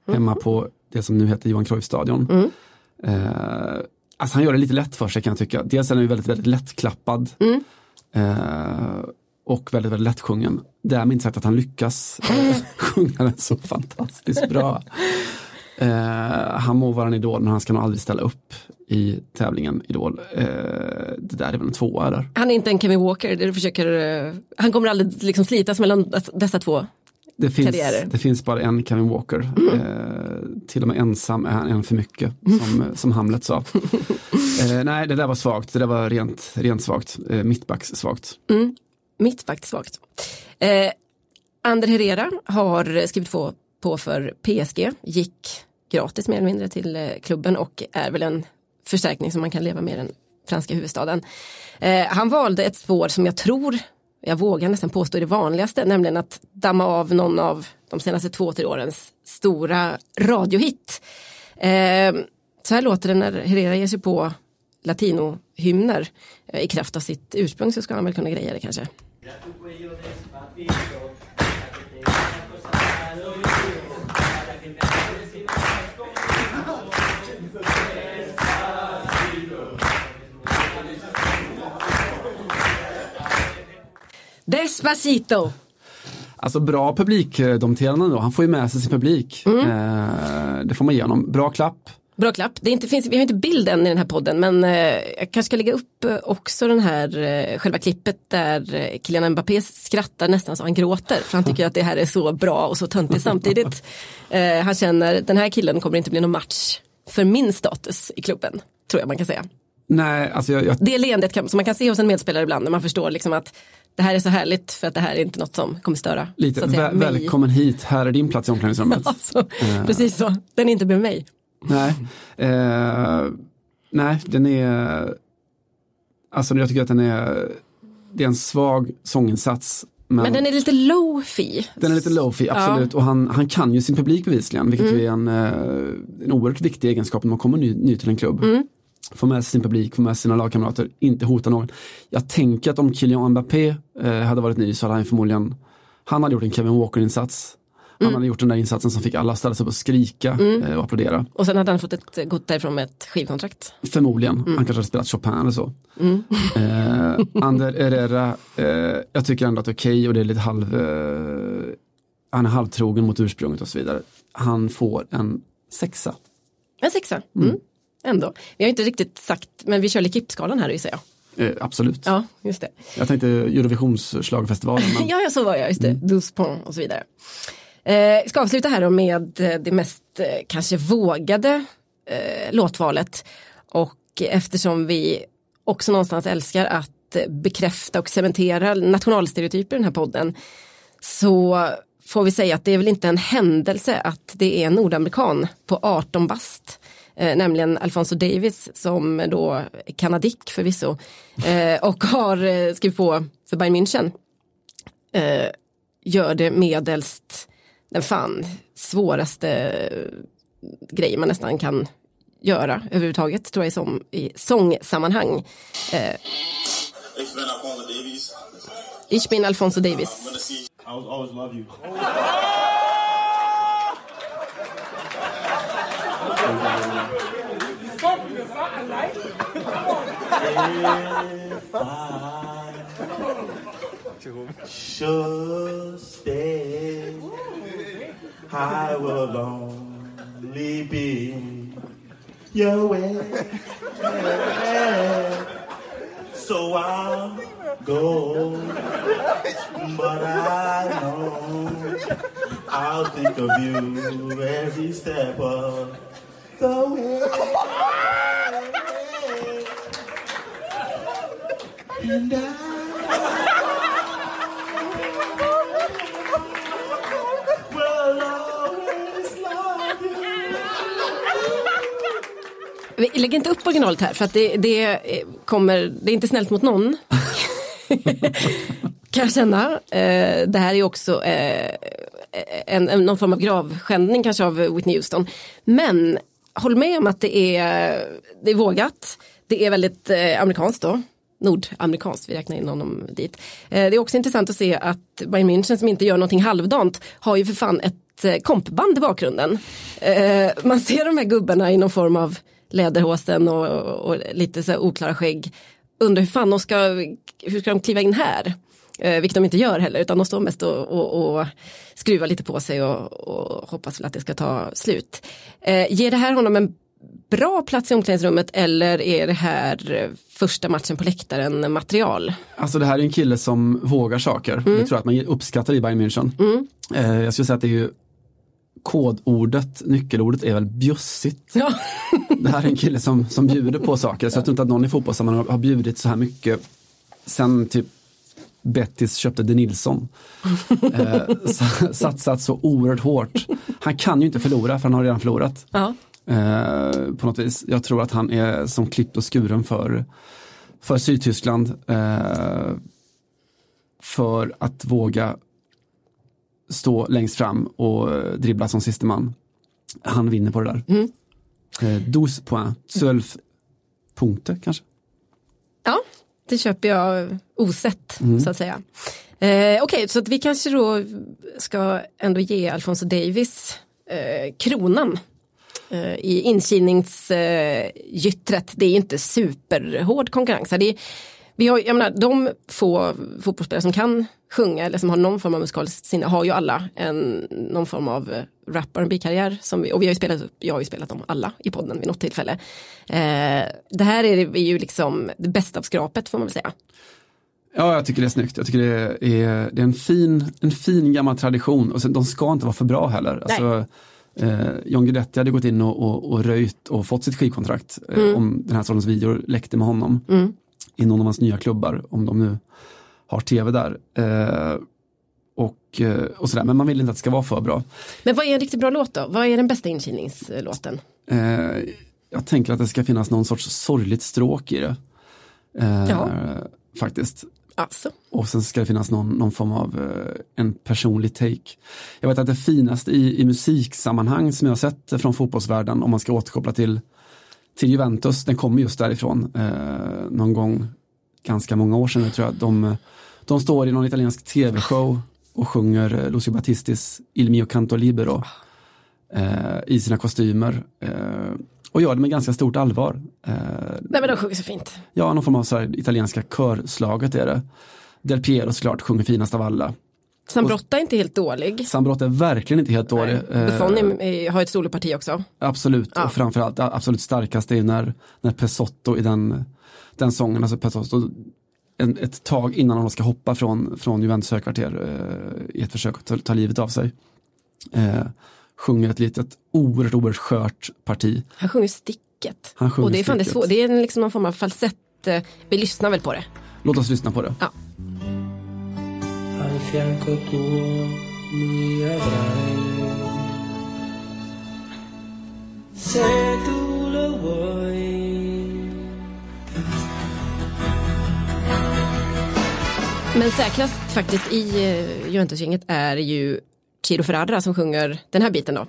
hemma på det som nu heter Johan Cruyff-stadion. Mm. Eh, alltså han gör det lite lätt för sig kan jag tycka. Dels är den ju väldigt, väldigt lättklappad. Mm. Eh, och väldigt, väldigt lättsjungen. Därmed inte sagt att han lyckas sjunga den så fantastiskt bra. Eh, han må vara en idol men han ska nog aldrig ställa upp i tävlingen Idol. Eh, det där är väl en tvåa där. Han är inte en Kevin Walker, det du försöker, eh, han kommer aldrig liksom slitas mellan dessa två det finns, karriärer. det finns bara en Kevin Walker. Mm. Eh, till och med ensam är han en för mycket, som, som Hamlet sa. Eh, nej, det där var svagt, det där var rent, rent svagt, eh, mittbacks svagt. Mm mittback svagt. Eh, Ander Herrera har skrivit på, på för PSG, gick gratis mer eller mindre till eh, klubben och är väl en förstärkning som man kan leva med i den franska huvudstaden. Eh, han valde ett spår som jag tror, jag vågar nästan påstå är det vanligaste, nämligen att damma av någon av de senaste två, tre årens stora radiohit. Eh, så här låter det när Herrera ger sig på latinohymner. Eh, I kraft av sitt ursprung så ska han väl kunna greja det kanske. Despacito! Alltså bra publikdomterande då, han får ju med sig sin publik. Mm. Eh, det får man ge honom. Bra klapp. Bra klapp. Det inte, finns, vi har inte bilden i den här podden men eh, jag kanske ska lägga upp eh, också den här eh, själva klippet där eh, Kylian Mbappé skrattar nästan så han gråter för han tycker att det här är så bra och så töntigt samtidigt. Eh, han känner den här killen kommer inte bli någon match för min status i klubben, tror jag man kan säga. Nej, alltså jag, jag, Det leendet kan, som man kan se hos en medspelare ibland när man förstår liksom att det här är så härligt för att det här är inte något som kommer störa. lite säga, väl, välkommen hit, här är din plats i omklädningsrummet. Alltså, Precis så, den är inte med mig. Nej, eh, nej, den är, alltså jag tycker att den är, det är en svag sånginsats. Men, Men den är lite low-fi. den är lite low-fi, absolut. Och han, han kan ju sin publik bevisligen, vilket ju är en, eh, en oerhört viktig egenskap när man kommer ny, ny till en klubb. Få med sig sin publik, få med sig sina lagkamrater, inte hota någon. Jag tänker att om Kylian Mbappé eh, hade varit ny så hade han förmodligen, han hade gjort en Kevin Walker-insats. Han hade gjort den där insatsen som fick alla att ställa sig upp och skrika eh, och applådera. Och sen hade han fått ett, gått därifrån med ett skivkontrakt. Förmodligen, han kanske hade spelat Chopin eller så. Eh, Ander Herrera, eh, jag tycker ändå att det är okej och det är lite halv, eh, han är halvtrogen mot ursprunget och så vidare. Han får en sexa. En sexa. Mm. Ändå. Vi har inte riktigt sagt, men vi kör Likipskalan här gissar jag. Eh, absolut. Ja, just det. Jag tänkte Eurovisionsschlagerfestivalen. Men... Ja, ja, så var jag, just det. Douze Pont och så vidare. Eh, ska avsluta här då med eh, det mest eh, kanske vågade eh, låtvalet. Och eftersom vi också någonstans älskar att eh, bekräfta och cementera nationalstereotyper i den här podden så får vi säga att det är väl inte en händelse att det är en nordamerikan på 18 bast eh, nämligen Alfonso Davis som då är kanadick förvisso eh, och har eh, skrivit på för Bayern München eh, gör det medelst den fan svåraste grej man nästan kan göra överhuvudtaget tror jag i, som, i sångsammanhang. Eh, Ich bin Alfonso Davies. Ich bin Alfonso Davis. I will always love you. Should stay, I will only be your way. So I'll go, but I know I'll think of you every step of the way. And I lägger inte upp originalet här för att det, det eh, kommer, det är inte snällt mot någon. kan jag känna. Eh, det här är också eh, en, en, någon form av gravskändning kanske av Whitney Houston. Men håll med om att det är, det är vågat. Det är väldigt amerikanskt då. Nordamerikanskt, vi räknar in honom dit. Det är också intressant att se att Bayern München som inte gör någonting halvdant har ju för fan ett kompband i bakgrunden. Man ser de här gubbarna i någon form av läderhosen och, och lite så oklara skägg. Undrar hur fan de ska, hur ska de kliva in här? Eh, vilket de inte gör heller utan de står mest och, och, och skruvar lite på sig och, och hoppas väl att det ska ta slut. Eh, ger det här honom en bra plats i omklädningsrummet eller är det här första matchen på läktaren material? Alltså det här är en kille som vågar saker. Det tror jag att man uppskattar i Bayern München. Eh, jag skulle säga att det är ju kodordet, nyckelordet är väl bjussigt. Ja. Det här är en kille som, som bjuder på saker. Så jag tror inte att någon i fotbollssammanhang har bjudit så här mycket sen typ Bettis köpte De Nilsson. Eh, sa- satsat så oerhört hårt. Han kan ju inte förlora för han har redan förlorat. ja. eh, på något vis. Jag tror att han är som klippt och skuren för, för Sydtyskland. Eh, för att våga stå längst fram och dribbla som siste man. Han vinner på det där. Mm. Eh, 12 points, 12 punkter kanske. Ja, det köper jag osett så att säga. Eh, Okej, så att vi kanske då ska ändå ge Alfonso Davis eh, kronan eh, i inkilningsgyttret. det är inte superhård konkurrens. Det är, vi har, jag menar, de få fotbollsspelare som kan sjunga eller som har någon form av musikaliskt sinne har ju alla en, någon form av eh, rap rb karriär som vi, och vi har ju spelat, jag har ju spelat dem alla i podden vid något tillfälle. Eh, det här är, är ju liksom det bästa av skrapet får man väl säga. Ja, jag tycker det är snyggt. Jag tycker det är, det är en, fin, en fin gammal tradition och sen, de ska inte vara för bra heller. Alltså, eh, John Guidetti hade gått in och, och, och röjt och fått sitt skivkontrakt eh, om den här sortens videor läckte med honom i någon av hans nya klubbar, om de nu har tv där. Eh, och, eh, och sådär. Men man vill inte att det ska vara för bra. Men vad är en riktigt bra låt då? Vad är den bästa inkilningslåten? Eh, jag tänker att det ska finnas någon sorts sorgligt stråk i det. Eh, Ja. Faktiskt. Alltså. Och sen ska det finnas någon, någon form av eh, en personlig take. Jag vet att det finaste i, i musiksammanhang som jag sett från fotbollsvärlden, om man ska återkoppla till, till Juventus, den kommer just därifrån. Eh, någon gång, ganska många år sedan tror jag. De, de står i någon italiensk tv-show och sjunger eh, Lucio Battistis Il mio canto libero eh, i sina kostymer. Eh, och gör det med ganska stort allvar. Eh, Nej men de sjunger så fint. Ja, någon form av så här italienska körslaget är det. Del Piero såklart sjunger finast av alla. Sambrotta är inte helt dålig. Sambrott är verkligen inte helt dålig. Eh, Buffon är, har ett soloparti också. absolut, Ja. och framförallt absolut starkaste är när, när Pesotto i den, den sången, alltså Pesotto, en, ett tag innan han ska hoppa från, från Juventus högkvarter eh, i ett försök att ta, ta livet av sig. Eh, sjunger ett litet oerhört, oerhört skört parti. Han sjunger sticket. Han sjunger och det är fan det svårt. Det är en liksom någon form av falsett. eh, Vi lyssnar väl på det. Låt oss lyssna på det. Ja. Se tu lo vuoi. Men säkrast faktiskt i eh, Juventus-gänget är ju Ciro Ferrara som sjunger den här biten då.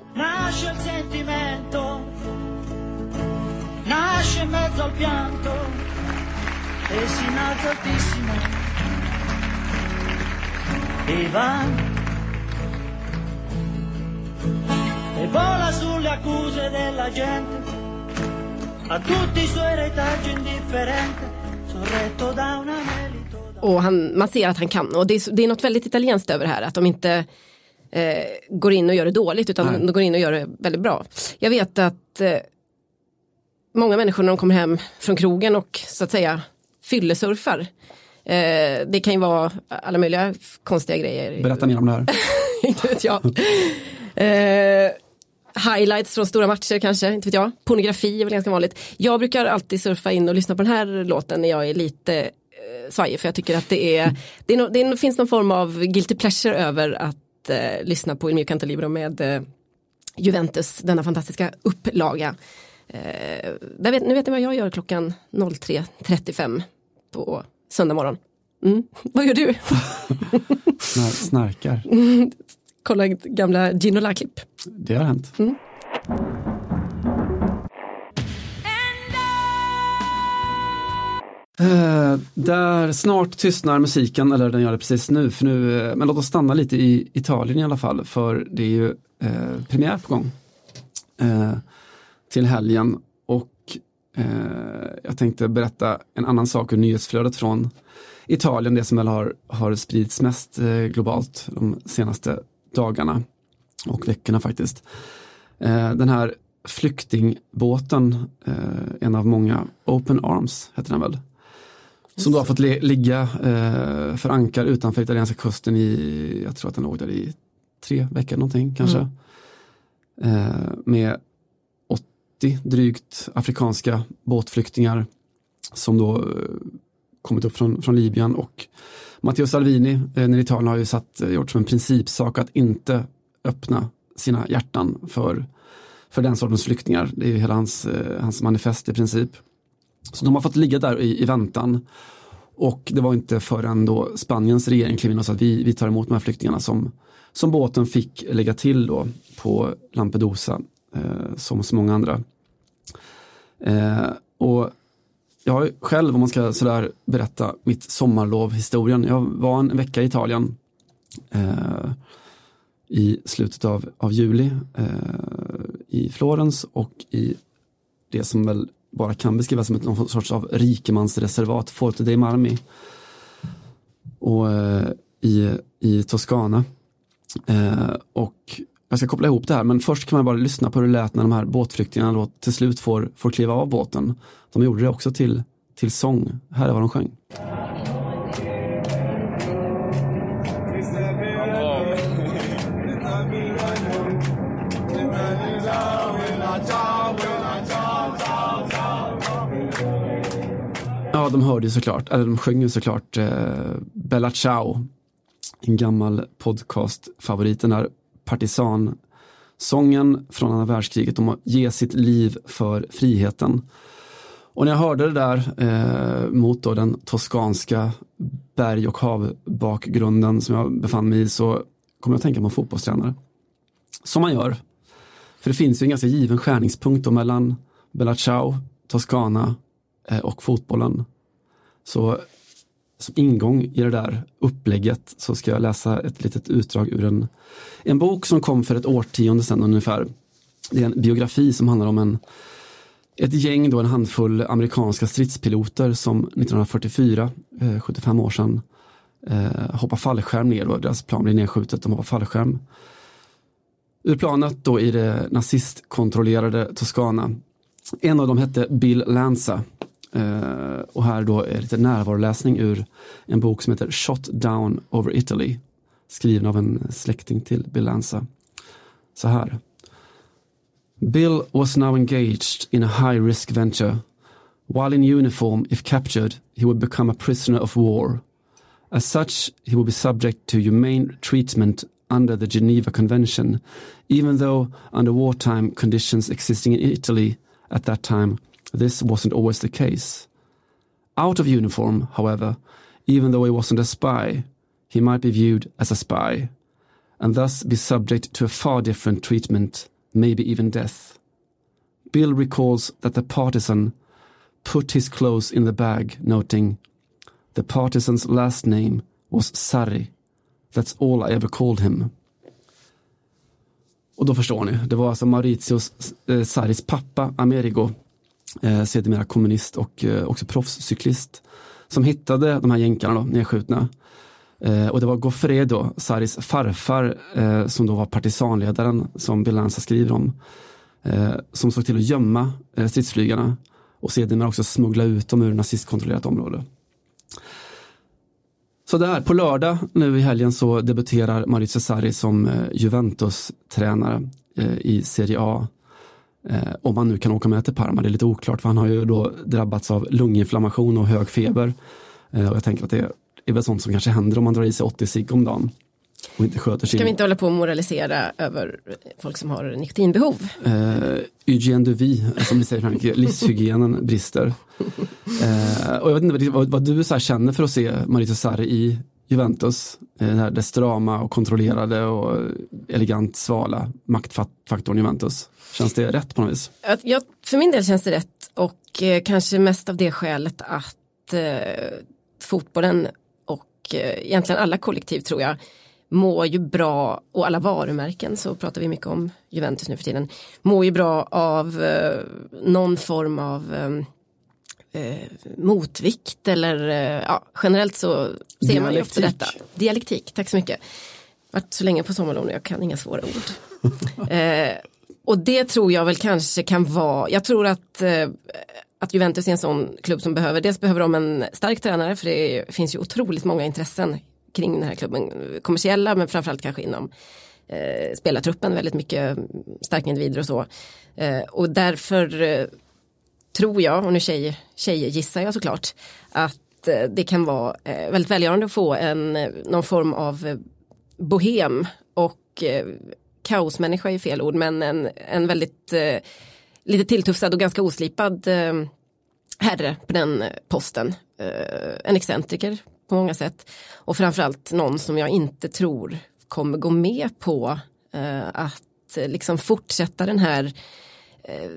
E vola sulle accuse della gente a tutti i suoi retaggi indifferente sorretto da un anelito da Och han, man ser att han kan. Och det är, det är något väldigt italienskt över det här. Att de inte eh, går in och gör det dåligt utan Nej. de går in och gör det väldigt bra. Jag vet att eh, många människor när de kommer hem från krogen och så att säga fyllesurfar. Eh, det kan ju vara alla möjliga konstiga grejer. Berätta mer om det här. inte vet jag. Eh, highlights från stora matcher kanske, inte vet jag. Pornografi är väl ganska vanligt. Jag brukar alltid surfa in och lyssna på den här låten när jag är lite svajig för jag tycker att det är, det, är no, det finns någon form av guilty pleasure över att eh, lyssna på Il mio canto libero med eh, Juventus, denna fantastiska upplaga. Eh, där vet, nu vet ni vad jag gör klockan 03.35 på söndag morgon. Mm. Vad gör du? Snar, snarkar. Kolla gamla Ginola-klipp. Det har hänt. Eh, där snart tystnar musiken, eller den gör det precis nu, för nu eh, men låt oss stanna lite i Italien i alla fall, för det är ju eh, premiär på gång eh, till helgen och eh, jag tänkte berätta en annan sak ur nyhetsflödet från Italien, det som väl har, har spridits mest eh, globalt de senaste dagarna och veckorna faktiskt. Eh, den här flyktingbåten, eh, en av många, Open Arms heter den väl, som då har fått li- ligga eh, för ankar utanför italienska kusten i, jag tror att den låg där i tre veckor någonting kanske. Eh, med 80 drygt afrikanska båtflyktingar som då eh, kommit upp från, från Libyen och Matteo Salvini, eh, när Italien har ju satt, eh, gjort som en principsak att inte öppna sina hjärtan för för den sortens flyktingar. Det är ju hela hans, eh, hans manifest i princip. Så de har fått ligga där i, i väntan. Och det var inte förrän då Spaniens regering klev in och sa att vi, vi tar emot de här flyktingarna som, som båten fick lägga till då på Lampedusa, eh, som så många andra. Eh, och jag har själv, om man ska sådär berätta mitt sommarlov historien. Jag var en vecka i Italien eh, i slutet av, av juli eh, i Florens och i det som väl bara kan beskrivas som ett någon sorts av rikemansreservat, Forte dei Marmi. Och eh, i, i Toscana. Eh, och jag ska koppla ihop det här men först kan man bara lyssna på hur det lät när de här båtflyktingarna då till slut får, får kliva av båten. De gjorde det också till, till sång. Här är vad de sjöng. Ja, de hörde ju såklart, eller de sjöng ju såklart eh, Bella Ciao. En gammal podcastfavorit, den där partisansången från andra världskriget om att ge sitt liv för friheten. Och när jag hörde det där eh, mot då den toskanska berg och havbakgrunden som jag befann mig i så kom jag att tänka på en fotbollstränare. Som man gör. För det finns ju en ganska given skärningspunkt då mellan Bella Ciao, Toscana Eh, och fotbollen. Så som ingång i det där upplägget så ska jag läsa ett litet utdrag ur en, en bok som kom för ett årtionde sedan ungefär. Det är en biografi som handlar om en, ett gäng, då, en handfull amerikanska stridspiloter som 1944, eh, 75 år sedan, eh, hoppar fallskärm ner. Då. Deras plan blir nedskjutet, de hoppar fallskärm. Ur planet då i det nazistkontrollerade Toscana. En av dem hette Bill Lanza Eh, och här då är lite närvaroläsning ur en bok som heter Shot Down Over Italy. Skriven av en släkting till Bill Lanza. Så här. Bill was now engaged in a high risk venture. While in uniform, if captured, he would become a prisoner of war. As such, he would be subject to humane treatment under the Geneva Convention, even though under wartime conditions existing in Italy at that time This wasn't always the case. Out of uniform, however, even though he wasn't a spy, he might be viewed as a spy, and thus be subject to a far different treatment, maybe even death. Bill recalls that the partisan put his clothes in the bag, noting, The partisan's last name was Sarri. That's all I ever called him. Och då förstår ni, det var alltså Maurizio eh, Sarris pappa, Amerigo, eh, sedermera kommunist och eh, också proffscyklist, som hittade de här jänkarna då, nedskjutna. Eh, och det var Goffredo, Saris farfar, eh, som då var partisanledaren som Belanza skriver om, eh, som såg till att gömma eh, stridsflygarna och sedermera också smuggla ut dem ur nazistkontrollerat område. Så där, på lördag nu i helgen så debuterar Maurizio Sarri som eh, Juventus-tränare eh, i Serie A. Eh, om han nu kan åka med till Parma, det är lite oklart för han har ju då drabbats av lunginflammation och hög feber. Eh, och jag tänker att det är väl sånt som kanske händer om man drar i sig 80 cigg om dagen. Och inte sköter sin... Ska vi inte hålla på och moralisera över folk som har nikotinbehov? Eh, hygiene de vie, som ni säger i Frankrike, livshygienen brister. Eh, och jag vet inte vad, vad du så känner för att se Marita Sarri i Juventus, eh, det strama och kontrollerade och elegant svala maktfaktorn Juventus. Känns det rätt på något vis? Ja, för min del känns det rätt och eh, kanske mest av det skälet att eh, fotbollen och eh, egentligen alla kollektiv tror jag mår ju bra och alla varumärken så pratar vi mycket om Juventus nu för tiden mår ju bra av eh, någon form av eh, eh motvikt eller eh, ja, generellt så ser Dialektik. man ju ofta detta. Dialektik, tack så mycket. Varit så länge på sommarlov nu, jag kan inga svåra ord. eh, och det tror jag väl kanske kan vara, jag tror att, eh, att Juventus är en sån klubb som behöver, dels behöver de en stark tränare för det finns ju otroligt många intressen kring den här klubben, kommersiella men framförallt kanske inom eh, spelartruppen, väldigt mycket starka individer och så. Eh, och därför eh, tror jag, och nu tjejer, tjejer gissar jag såklart, att eh, det kan vara eh, väldigt välgörande att få en, eh, någon form av eh, bohem och eh, kaosmänniska är fel ord, men en, en väldigt eh, lite tilltufsad och ganska oslipad eh, herre på den posten. Eh, en excentriker på många sätt och framförallt någon som jag inte tror kommer gå med på eh, att eh, liksom fortsätta den här eh,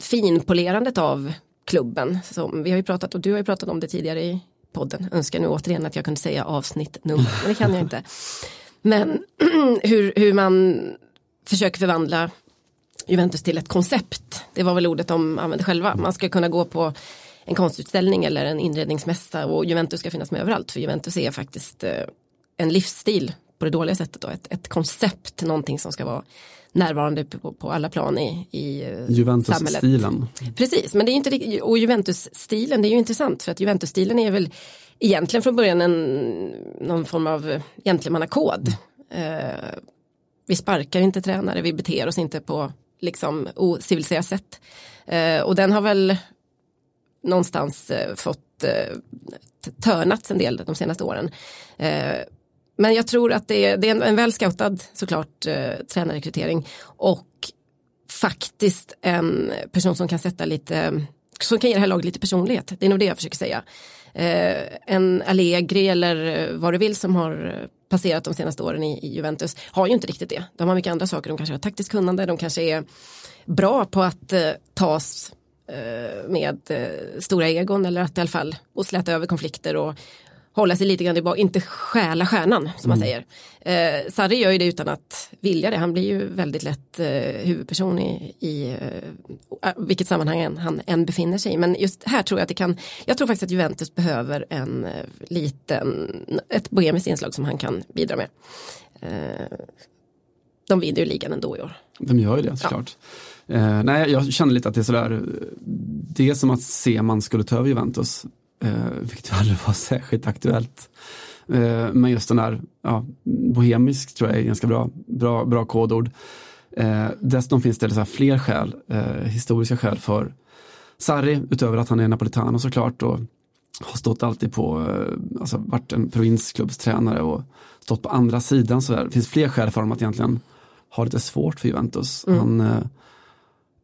finpolerandet av klubben. Som vi har ju pratat och du har ju pratat om det tidigare i podden. Önskar nu återigen att jag kunde säga avsnitt nummer, men det kan jag inte. Men hur, hur man försöker förvandla Juventus till ett koncept. Det var väl ordet de använde själva. Man ska kunna gå på en konstutställning eller en inredningsmässa och Juventus ska finnas med överallt. För Juventus är faktiskt eh, en livsstil på det dåliga sättet. Då. Ett, ett koncept, någonting som ska vara närvarande på, på alla plan i, i eh, Juventus-stilen. Precis, men det är inte och Juventus-stilen, det är ju intressant för att Juventus-stilen är väl egentligen från början en, någon form av gentlemannakod. Eh, vi sparkar inte tränare, vi beter oss inte på liksom ociviliserat sätt. Eh, och den har väl någonstans eh, fått eh, törnats en del de senaste åren. Eh, men jag tror att det är, det är en, en väl scoutad såklart eh, tränarrekrytering och faktiskt en person som kan sätta lite, som kan ge det här laget lite personlighet. Det är nog det jag försöker säga. Eh, en Allegri eller eh, vad du vill som har eh, passerat de senaste åren i, i, Juventus har ju inte riktigt det. De har mycket andra saker, de kanske har taktiskt kunnande, de kanske är bra på att eh, tas eh, med eh, stora egon eller att i alla fall och släta över konflikter och hålla sig lite grann tillbaka, inte stjäla stjärnan som man mm. säger. Eh, Sarri gör ju det utan att vilja det, han blir ju väldigt lätt eh, huvudperson i, i eh, vilket sammanhang han än befinner sig i. Men just här tror jag att det kan, jag tror faktiskt att Juventus behöver en eh, liten, ett bohemiskt inslag som han kan bidra med. Eh, de vinner ju ligan ändå i år. De gör ju det såklart. Ja. Eh, nej, jag känner lite att det är sådär, det är som att se man skulle ta över Juventus eh, vilket aldrig var särskilt aktuellt. Eh, men just den där, ja, bohemisk tror jag är ganska bra, bra, bra kodord. Eh, dessutom finns det så fler skäl, eh, historiska skäl för Sarri, utöver att han är napolitano såklart och har stått alltid på, eh, alltså varit en provinsklubbstränare och stått på andra sidan. Så där. Det finns fler skäl för honom att egentligen ha lite svårt för Juventus. Mm. Han, eh,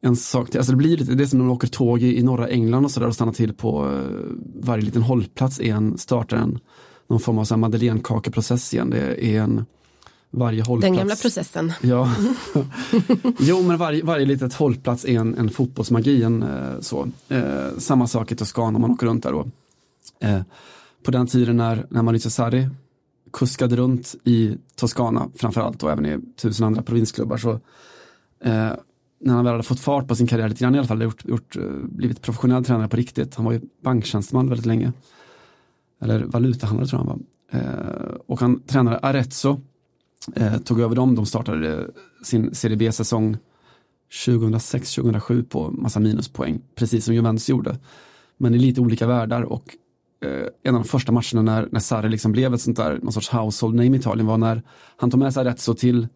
en sak till. Alltså det blir lite, det är som när man åker tåg i, i norra England och sådär och stannar till på uh, varje liten hållplats är en, startar en någon form av madeleinekakeprocess igen. Det är en varje hållplats. Den gamla processen. Ja. jo men varje, varje litet hållplats är en, en fotbollsmagi. En, uh, så. Uh, samma sak i Toscana man åker runt där då. på den tiden när, när Maurizio Sarri kuskade runt i Toscana framförallt och även i tusen andra provinsklubbar så när han väl hade fått fart på sin karriär lite grann i alla fall, gjort, gjort, eh, blivit professionell tränare på riktigt. Han var ju banktjänsteman väldigt länge. Eller valutahandlare tror jag han var. Eh, och han tränade Arezzo, eh, tog över dem, de startade eh, sin Serie B-säsong 2006-2007 på massa minuspoäng, precis som Juventus gjorde. Men i lite olika världar och eh, en av de första matcherna när, när Sarri liksom blev ett sånt där, någon sorts household name i Italien var när han tog med sig Arezzo till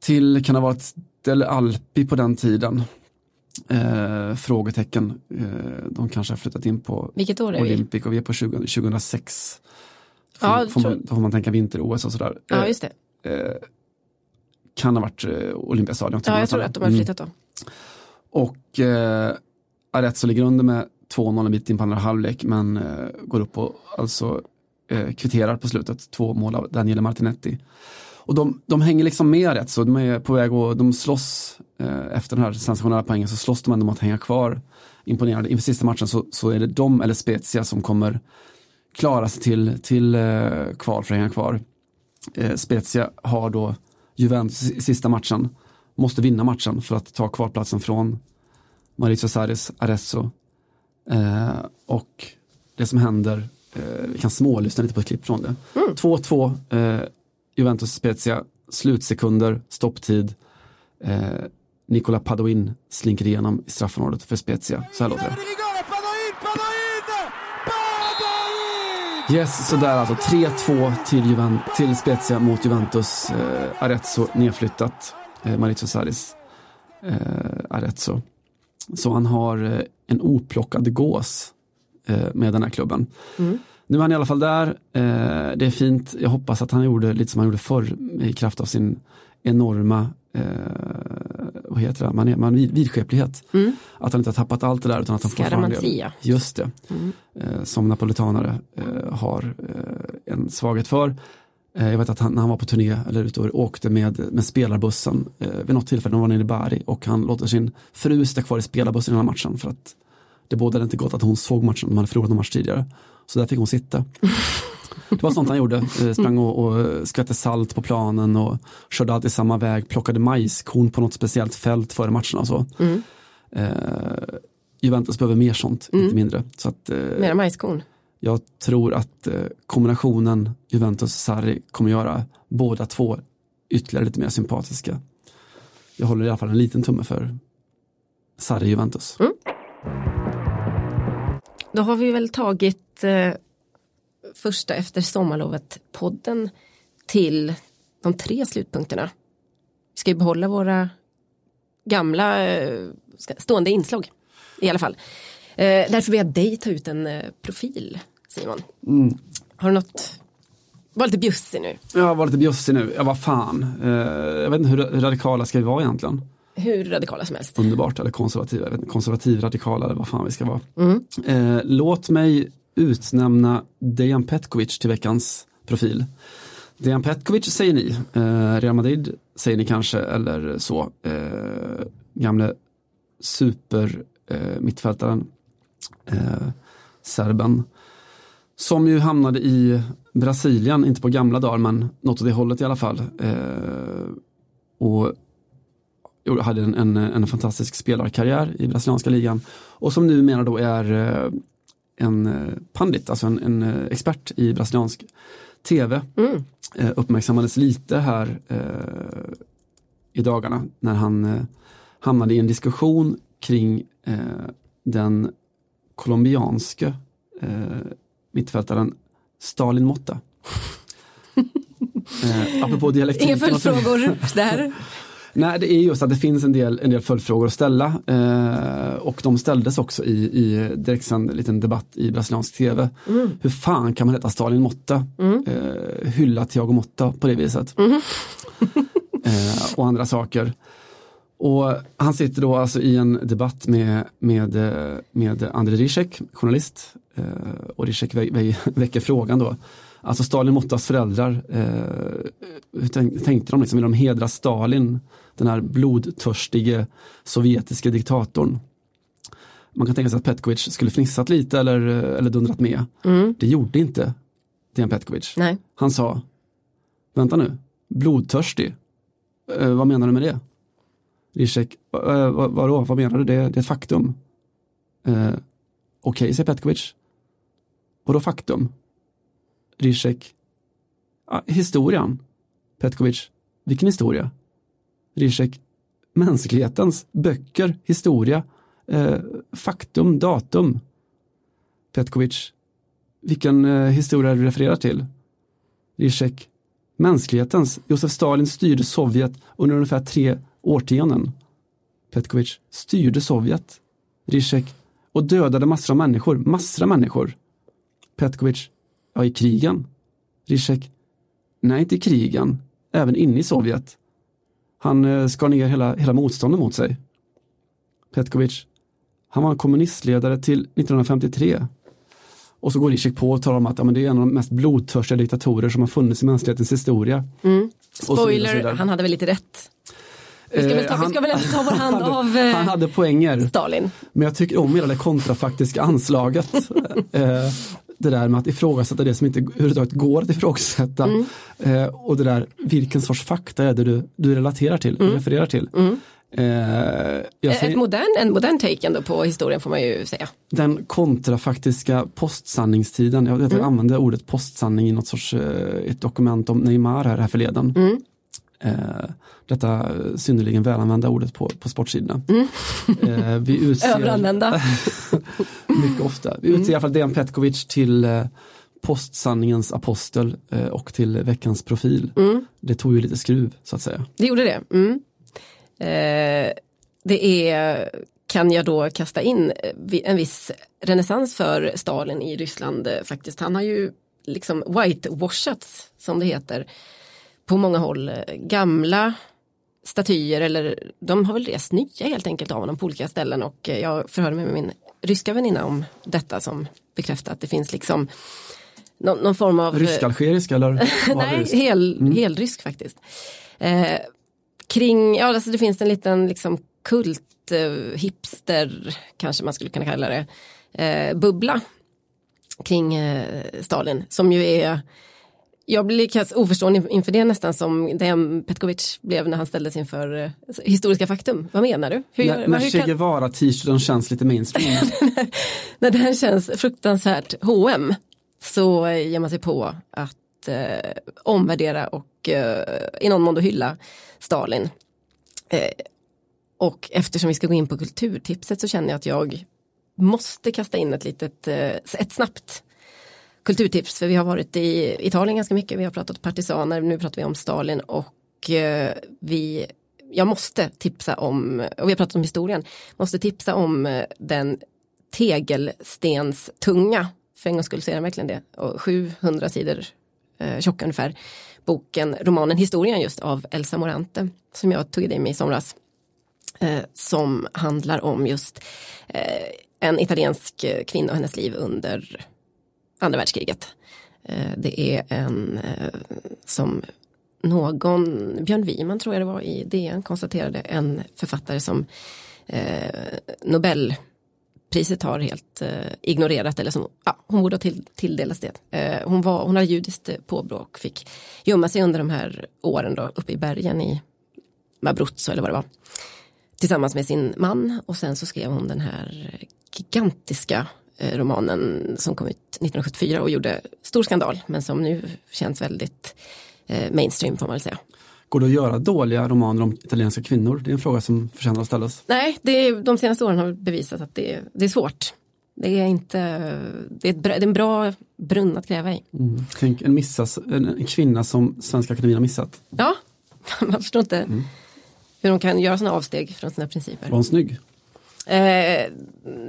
till, kan ha varit Del Alpi på den tiden? Eh, frågetecken. Eh, de kanske har flyttat in på Vilket år är Olympic vi? och vi är på 20, 2006. Får, ja, får man, då får man tänka vinter-OS och sådär. Ja, just det. Eh, kan ha varit eh, Olympiastadion. Ja, jag tror att de har flyttat då. Mm. Och eh, Arezzo ligger under med 2-0 en bit in på andra halvlek men eh, går upp och alltså eh, kvitterar på slutet. Två mål av Daniele Martinetti. Och de, de hänger liksom med rätt så de är på väg och de slåss eh, efter den här sensationella poängen så slåss de ändå om att hänga kvar. Imponerande. Inför sista matchen så, så är det de eller Spezia som kommer klara sig till, till eh, kval för att hänga kvar. Eh, Spezia har då Juventus i sista matchen, måste vinna matchen för att ta kvalplatsen från Maurizio Sarris Arezzo. Eh, och det som händer, eh, vi kan smålyssna lite på ett klipp från det. 2-2, mm. Juventus Spezia, slutsekunder, stopptid. Eh, Nicola Padoin slinker igenom i straffområdet för Spezia. Så här låter det. Yes, sådär alltså. 3-2 till, till Spezia mot Juventus. Eh, Arezzo nedflyttat. Eh, Maurizio Sarris eh, Arezzo. Så han har eh, en oplockad gås eh, med den här klubben. Mm. Nu är han i alla fall där. Eh, det är fint. Jag hoppas att han gjorde lite som han gjorde förr i kraft av sin enorma eh, vad heter det? Man är, man vid, vidskeplighet. Att han inte har tappat allt det där utan att han fortfarande. Just det. Eh, som napolitanare eh, har eh, en svaghet för. Eh, jag vet att han, när han var på turné eller ute och åkte med, med spelarbussen eh, vid något tillfälle, de var nere i Bari och han låter sin fru sitta kvar i spelarbussen hela matchen för att det bådade inte gott att hon såg matchen, de hade förlorat en match tidigare. Så där fick hon sitta. Det var sånt han gjorde, Eh, sprang och, och skvätte salt på planen och körde alltid samma väg, plockade majskorn på något speciellt fält före matcherna och så. Eh, Juventus behöver mer sånt, inte mindre. Så att, eh, Mera majskorn. jag tror att eh, kombinationen Juventus-Sarri kommer göra båda två ytterligare lite mer sympatiska. Jag håller i alla fall en liten tumme för Sarri-Juventus. Då har vi väl tagit eh, första efter sommarlovet podden till de tre slutpunkterna. Vi ska ju behålla våra gamla eh, stående inslag i alla fall. Eh, därför vill jag dig ta ut en eh, profil Simon. Har du något? Var lite bjussig nu. Jag var lite bjussig nu, ja vad fan. Eh, jag vet inte hur radikala ska vi vara egentligen? Hur radikala som helst. Underbart, eller konservativa, jag vet inte, konservativ radikala eller vad fan vi ska vara. Eh, låt mig utnämna Dejan Petkovic till veckans profil. Dejan Petkovic säger ni, eh, Real Madrid säger ni kanske eller så. Eh, gamle super eh, mittfältaren, eh, serben. Som ju hamnade i Brasilien, inte på gamla dagar men något åt det hållet i alla fall. Eh, och hade en, en, en fantastisk spelarkarriär i brasilianska ligan och som numera då är eh, en eh, pandit, alltså en, en eh, expert i brasiliansk tv. Eh, uppmärksammades lite här eh, i dagarna när han eh, hamnade i en diskussion kring eh, den colombianske mittfältaren Stalin Motta. eh, apropå dialektik. Inga följdfrågor där. Nej, det är just att det finns en del, en del följdfrågor att ställa eh, och de ställdes också i, i direktsänd liten debatt i brasiliansk tv. Hur fan kan man heta Stalin Motta? Eh, hylla Thiago Motta på det viset. eh, och andra saker. Och han sitter då alltså i en debatt med, med, eh, med Andrei Rizek, journalist. Eh, och Rizek vä vä väcker frågan då. Alltså Stalin Mottas föräldrar, eh, hur tänk, tänkte de liksom, vill de hedra Stalin, den här blodtörstige sovjetiska diktatorn? Man kan tänka sig att Petkovic skulle fnissat lite eller, eller dundrat med. Det gjorde inte Dejan Petkovic. Nej. Han sa, vänta nu, blodtörstig, eh, vad menar du med det? Zizek, eh, vad, vadå, vad menar du, det, det är ett faktum. Eh, Okej, säger Petkovic. Vadå faktum? Rizek. ah, historien. Petkovic, vilken historia? Rizek. mänsklighetens, böcker, historia, eh, faktum, datum. Petkovic, vilken eh, historia du refererar till? Rizek. mänsklighetens, Josef Stalin styrde Sovjet under ungefär tre årtionden. Petkovic styrde Sovjet. Rizek. och dödade massor av människor, massor av människor. Petkovic, ja i krigen. Zizek, nej inte i krigen, även inne i Sovjet. Han eh, skar ner hela, hela motståndet mot sig. Petkovic, han var en kommunistledare till 1953. Och så går Zizek på och talar om att ja, men det är en av de mest blodtörstiga diktatorer som har funnits i mänsklighetens historia. Så Spoiler, han hade väl lite rätt. Vi ska, väl ta, Eh, vi ska väl inte ta vår hand han, av hade, eh, han hade poänger. Stalin. Men jag tycker om hela det kontrafaktiska anslaget. eh, det där med att ifrågasätta det som inte överhuvudtaget går att ifrågasätta. Mm. Eh, och det där, vilken sorts fakta är det du, du relaterar till, refererar till. Eh, jag Eh, säger, Ett modern, en modern take ändå på historien får man ju säga. den kontrafaktiska postsanningstiden, jag att Mm. jag använde ordet postsanning i något sorts eh, ett dokument om Neymar här, här förleden. Mm. Eh, detta synnerligen välanvända ordet på, på sportsidorna. Eh, vi utser, Överanvända. mycket ofta. Vi utser i alla fall Dejan Petkovic till eh, postsanningens apostel eh, och till veckans profil. Det tog ju lite skruv så att säga. Det gjorde det. Mm. Eh, det är, kan jag då kasta in eh, en viss renässans för Stalin i Ryssland faktiskt. Han har ju liksom whitewashats som det heter på många håll. Gamla statyer eller de har väl rest nya helt enkelt av honom på olika ställen och jag förhörde mig med min ryska väninna om detta som bekräftar att det finns liksom någon, någon form av... Rysk-algerisk eller? Nej, hel, mm. helrysk faktiskt. Eh, kring, ja alltså det finns en liten liksom kult, eh, hipster kanske man skulle kunna kalla det, eh, bubbla kring eh, Stalin som ju är jag blir oförstående inför det nästan som Dejan Petkovic blev när han ställdes inför uh, historiska faktum. Vad menar du? Hur, när när Che Guevara-t-shirten känns lite mainstream. när den känns fruktansvärt H&M så ger man sig på att uh, omvärdera och uh, i någon mån då hylla Stalin. och eftersom vi ska gå in på kulturtipset så känner jag att jag måste kasta in ett litet, ett snabbt kulturtips för vi har varit i Italien ganska mycket. Vi har pratat partisaner, nu pratar vi om Stalin och eh, vi, jag måste tipsa om, och vi har pratat om historien, måste tipsa om eh, den den tegelstenstunga, för en gångs skull så är den verkligen det, och 700 sidor eh, tjock ungefär, boken, romanen Historien just av Elsa Morante som jag tog i mig i somras. Eh, som handlar om just eh, en italiensk kvinna och hennes liv under andra världskriget. Eh, det är en eh, som någon, Björn Wiman tror jag det var i DN konstaterade, en författare som eh, Nobelpriset har helt ignorerat eller som, ja, hon borde ha till, tilldelats det. Hon, var, hon hade judiskt påbrå och fick gömma sig under de här åren då uppe i bergen i Mabruzzo eller vad det var. Tillsammans med sin man och sen så skrev hon den här gigantiska romanen som kom ut 1974 och gjorde stor skandal men som nu känns väldigt eh, mainstream får man väl säga. Går det att göra dåliga romaner om italienska kvinnor? Det är en fråga som förtjänar att ställas. Nej, det de senaste åren har bevisat att det, det är svårt. Det är, inte, det är, ett, det är en bra brunn att gräva i. Mm. Tänk en, missas, en, en, kvinna som Svenska Akademien har missat. Ja, man förstår inte mm. hur de kan göra sådana avsteg från sina principer. Var hon snygg? Eh,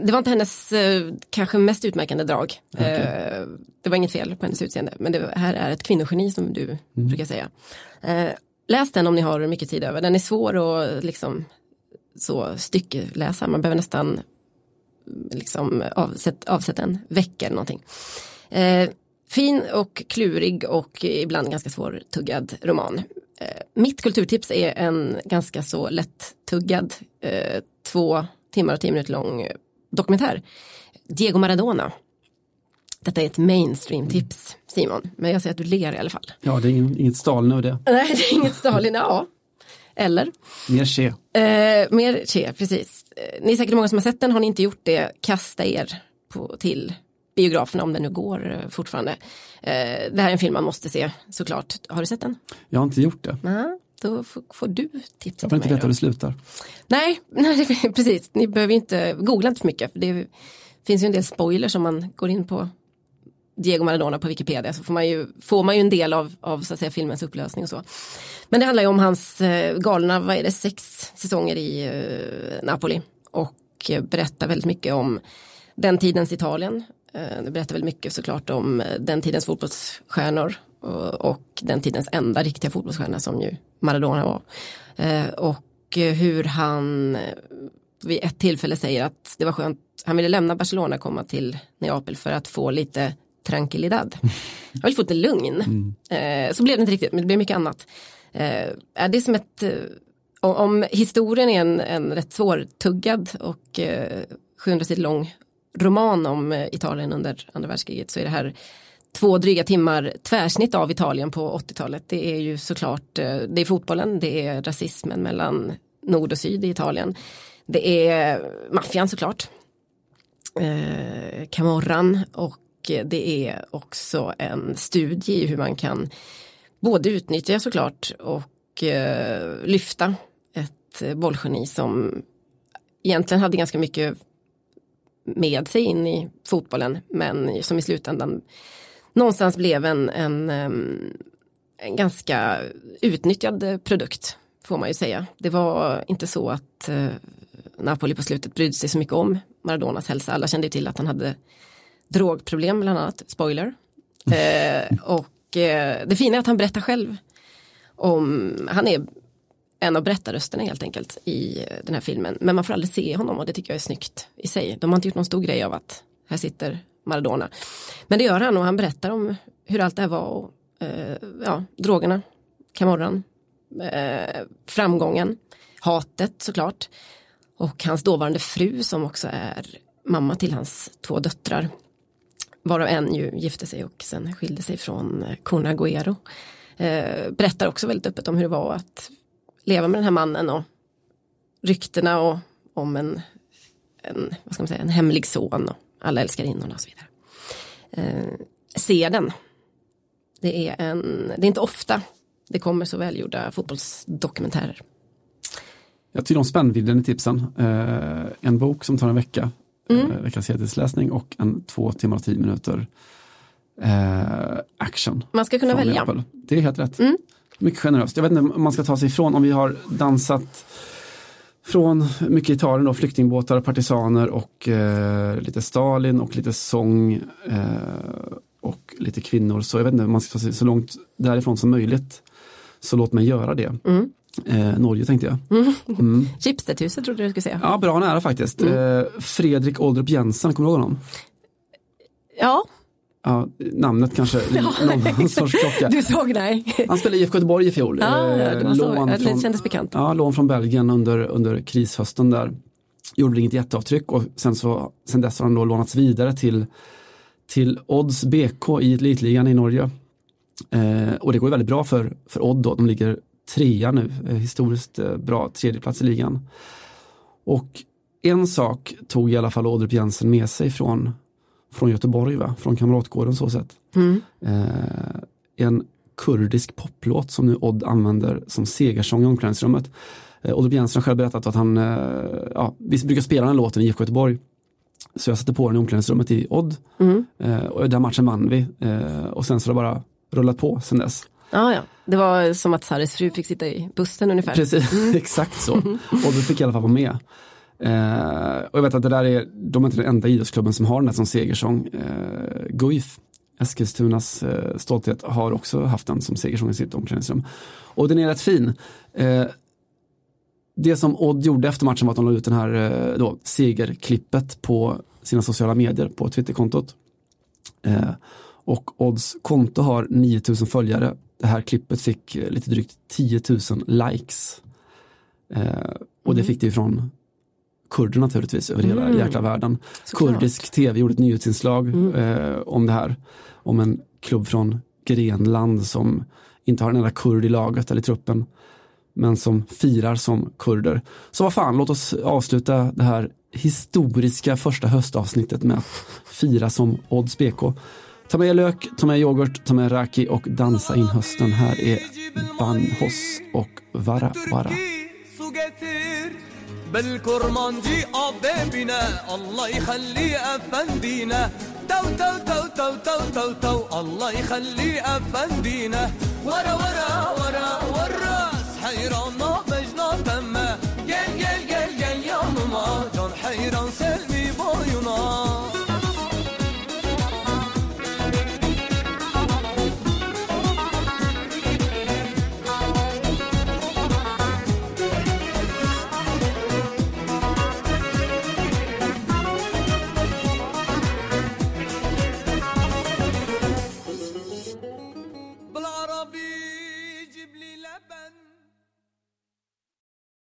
det var inte hennes eh, kanske mest utmärkande drag. Okay. Eh, det var inget fel på hennes utseende men det här är ett kvinnogeni som du mm. brukar säga. Eh, läs den om ni har mycket tid över. Den är svår att liksom så styckeläsa. Man behöver nästan liksom avsätta, avsätta en vecka eller någonting. Eh, fin och klurig och ibland ganska svårtuggad roman. Eh, mitt kulturtips är en ganska så lätt-tuggad två timmar och tio minuter lång dokumentär. Diego Maradona. Detta är ett mainstream-tips Simon, men jag ser att du ler i alla fall. Ja, det är inget Stalin över det. Nej, det är inget Stalin, ja. Eller? Mer Che. Eh, mer Che, precis. Eh, ni är säkert många som har sett den, har ni inte gjort det, kasta er på, till biograferna om den nu går eh, fortfarande. Eh, det här är en film man måste se såklart. Har du sett den? Jag har inte gjort det. Mm. Då får, du tipsa Jag får inte veta hur det slutar. Nej, nej, precis. Ni behöver inte googla inte för mycket. För det finns ju en del spoilers om man går in på Diego Maradona på Wikipedia så får man ju, får man ju en del av, av så att säga, filmens upplösning och så. Men det handlar ju om hans eh, galna, vad är det, sex säsonger i eh, Napoli. Och eh, berättar väldigt mycket om den tidens Italien. Eh, det berättar väldigt mycket såklart om eh, den tidens fotbollsstjärnor och den tidens enda riktiga fotbollsstjärna som ju Maradona var. Eh, och hur han vid ett tillfälle säger att det var skönt, han ville lämna Barcelona och komma till Neapel för att få lite tranquilidad. Jag vill få lite lugn. Mm. Så blev det inte riktigt, men det blev mycket annat. Är det som ett, om historien är en, en rätt svårtuggad och 700 sidor lång roman om Italien under andra världskriget så är det här två dryga timmar tvärsnitt av Italien på 80-talet. Det är ju såklart, eh, det är fotbollen, det är rasismen mellan nord och syd i Italien. Det är maffian såklart. Eh, Camorran och det är också en studie i hur man kan både utnyttja såklart och eh, lyfta ett bollgeni som egentligen hade ganska mycket med sig in i fotbollen men som i slutändan någonstans blev en, en, en ganska utnyttjad produkt får man ju säga. Det var inte så att eh, Napoli på slutet brydde sig så mycket om Maradonas hälsa. Alla kände till att han hade drogproblem bland annat, spoiler. Eh, och eh, det fina är att han berättar själv om, han är en av berättarrösterna helt enkelt i den här filmen. Men man får aldrig se honom och det tycker jag är snyggt i sig. De har inte gjort någon stor grej av att här sitter Maradona. Men det gör han och han berättar om hur allt det här var och eh, ja, drogerna, Camorran, eh, framgången, hatet såklart. Och hans dåvarande fru som också är mamma till hans två döttrar. Varav en ju gifte sig och sen skilde sig från eh, Kuna Agüero. Eh, berättar också väldigt öppet om hur det var att leva med den här mannen och ryktena och om en, en, vad ska man säga, en hemlig son och alla älskar innorna och så vidare. Eh, se den. Det är, en, det är inte ofta det kommer så välgjorda fotbollsdokumentärer. Jag tycker om spännvidden i tipsen. Eh, en bok som tar en vecka, mm. eh, veckans heltidsläsning och en två timmar och tio minuter eh, action. Man ska kunna välja. Apple. Det är helt rätt. Mm. Mycket generöst. Jag vet inte om man ska ta sig ifrån om vi har dansat från mycket Italien då, flyktingbåtar, partisaner och eh, lite Stalin och lite sång eh, och lite kvinnor. Så jag vet inte man ska ta sig så långt därifrån som möjligt. Så låt mig göra det. Mm. Eh, Norge tänkte jag. Mm. Mm. Schibstedhuset trodde du skulle säga. Ja, bra nära faktiskt. Mm. Eh, Fredrik Oldrup Jensen, kommer du ihåg honom? Ja, Ja, namnet kanske, någon sorts klocka. Du såg, nej. Han spelade i IFK Göteborg i fjol. Ja, ja, så. Lån från, det kändes bekant. Ja, lån från Belgien under, under krishösten där. Gjorde inget jätteavtryck och sen, så, sen dess har han då lånats vidare till, till Odds BK i elitligan i Norge. Eh, och det går väldigt bra för, för Odd då, de ligger trea nu, eh, historiskt eh, bra tredjeplats i ligan. Och en sak tog i alla fall Oddrup Jensen med sig från från Göteborg, va? från Kamratgården så sett. Mm. Eh, en kurdisk poplåt som nu Odd använder som segersång i omklädningsrummet. Eh, Odd har själv berättat att han, eh, ja, vi brukar spela den låten i IFK Göteborg. Så jag satte på den i omklädningsrummet i Odd. Mm. Eh, och den matchen vann vi. Eh, och sen så har det bara rullat på sen dess. Ja, ja. Det var som att Sarris fru fick sitta i bussen ungefär. Precis, mm. exakt så. Och då fick i alla fall vara med. Eh, och jag vet att det där är, de är inte den enda idrottsklubben som har den här som segersång. Eh, Guif, Eskilstunas eh, stolthet, har också haft den som segersång i sitt omklädningsrum. Och den är rätt fin. Eh, det som Odd gjorde efter matchen var att de la ut den här eh, då, segerklippet på sina sociala medier på Twitterkontot. Eh, och Odds konto har 9000 följare. Det här klippet fick eh, lite drygt 10 000 likes. och det mm. fick det ifrån kurder naturligtvis över hela mm. jäkla världen. Såklart. Kurdisk tv gjorde ett nyhetsinslag mm. eh, om det här. Om en klubb från Grenland som inte har en enda kurd i laget eller i truppen. Men som firar som kurder. Så vad fan, låt oss avsluta det här historiska första höstavsnittet med att fira som Odds BK. Ta med lök, ta med yoghurt, ta med raki och dansa in hösten. Här är Banhos och Vara Vara. بالكرمانجي أبابنا الله يخلي افندينا تو تو تو تو تو تو تو الله يخلي افندينا ورا ورا ورا والراس حيران ما بجنا تما. جل جل جل جل يا ماما. جان حيران سلمي.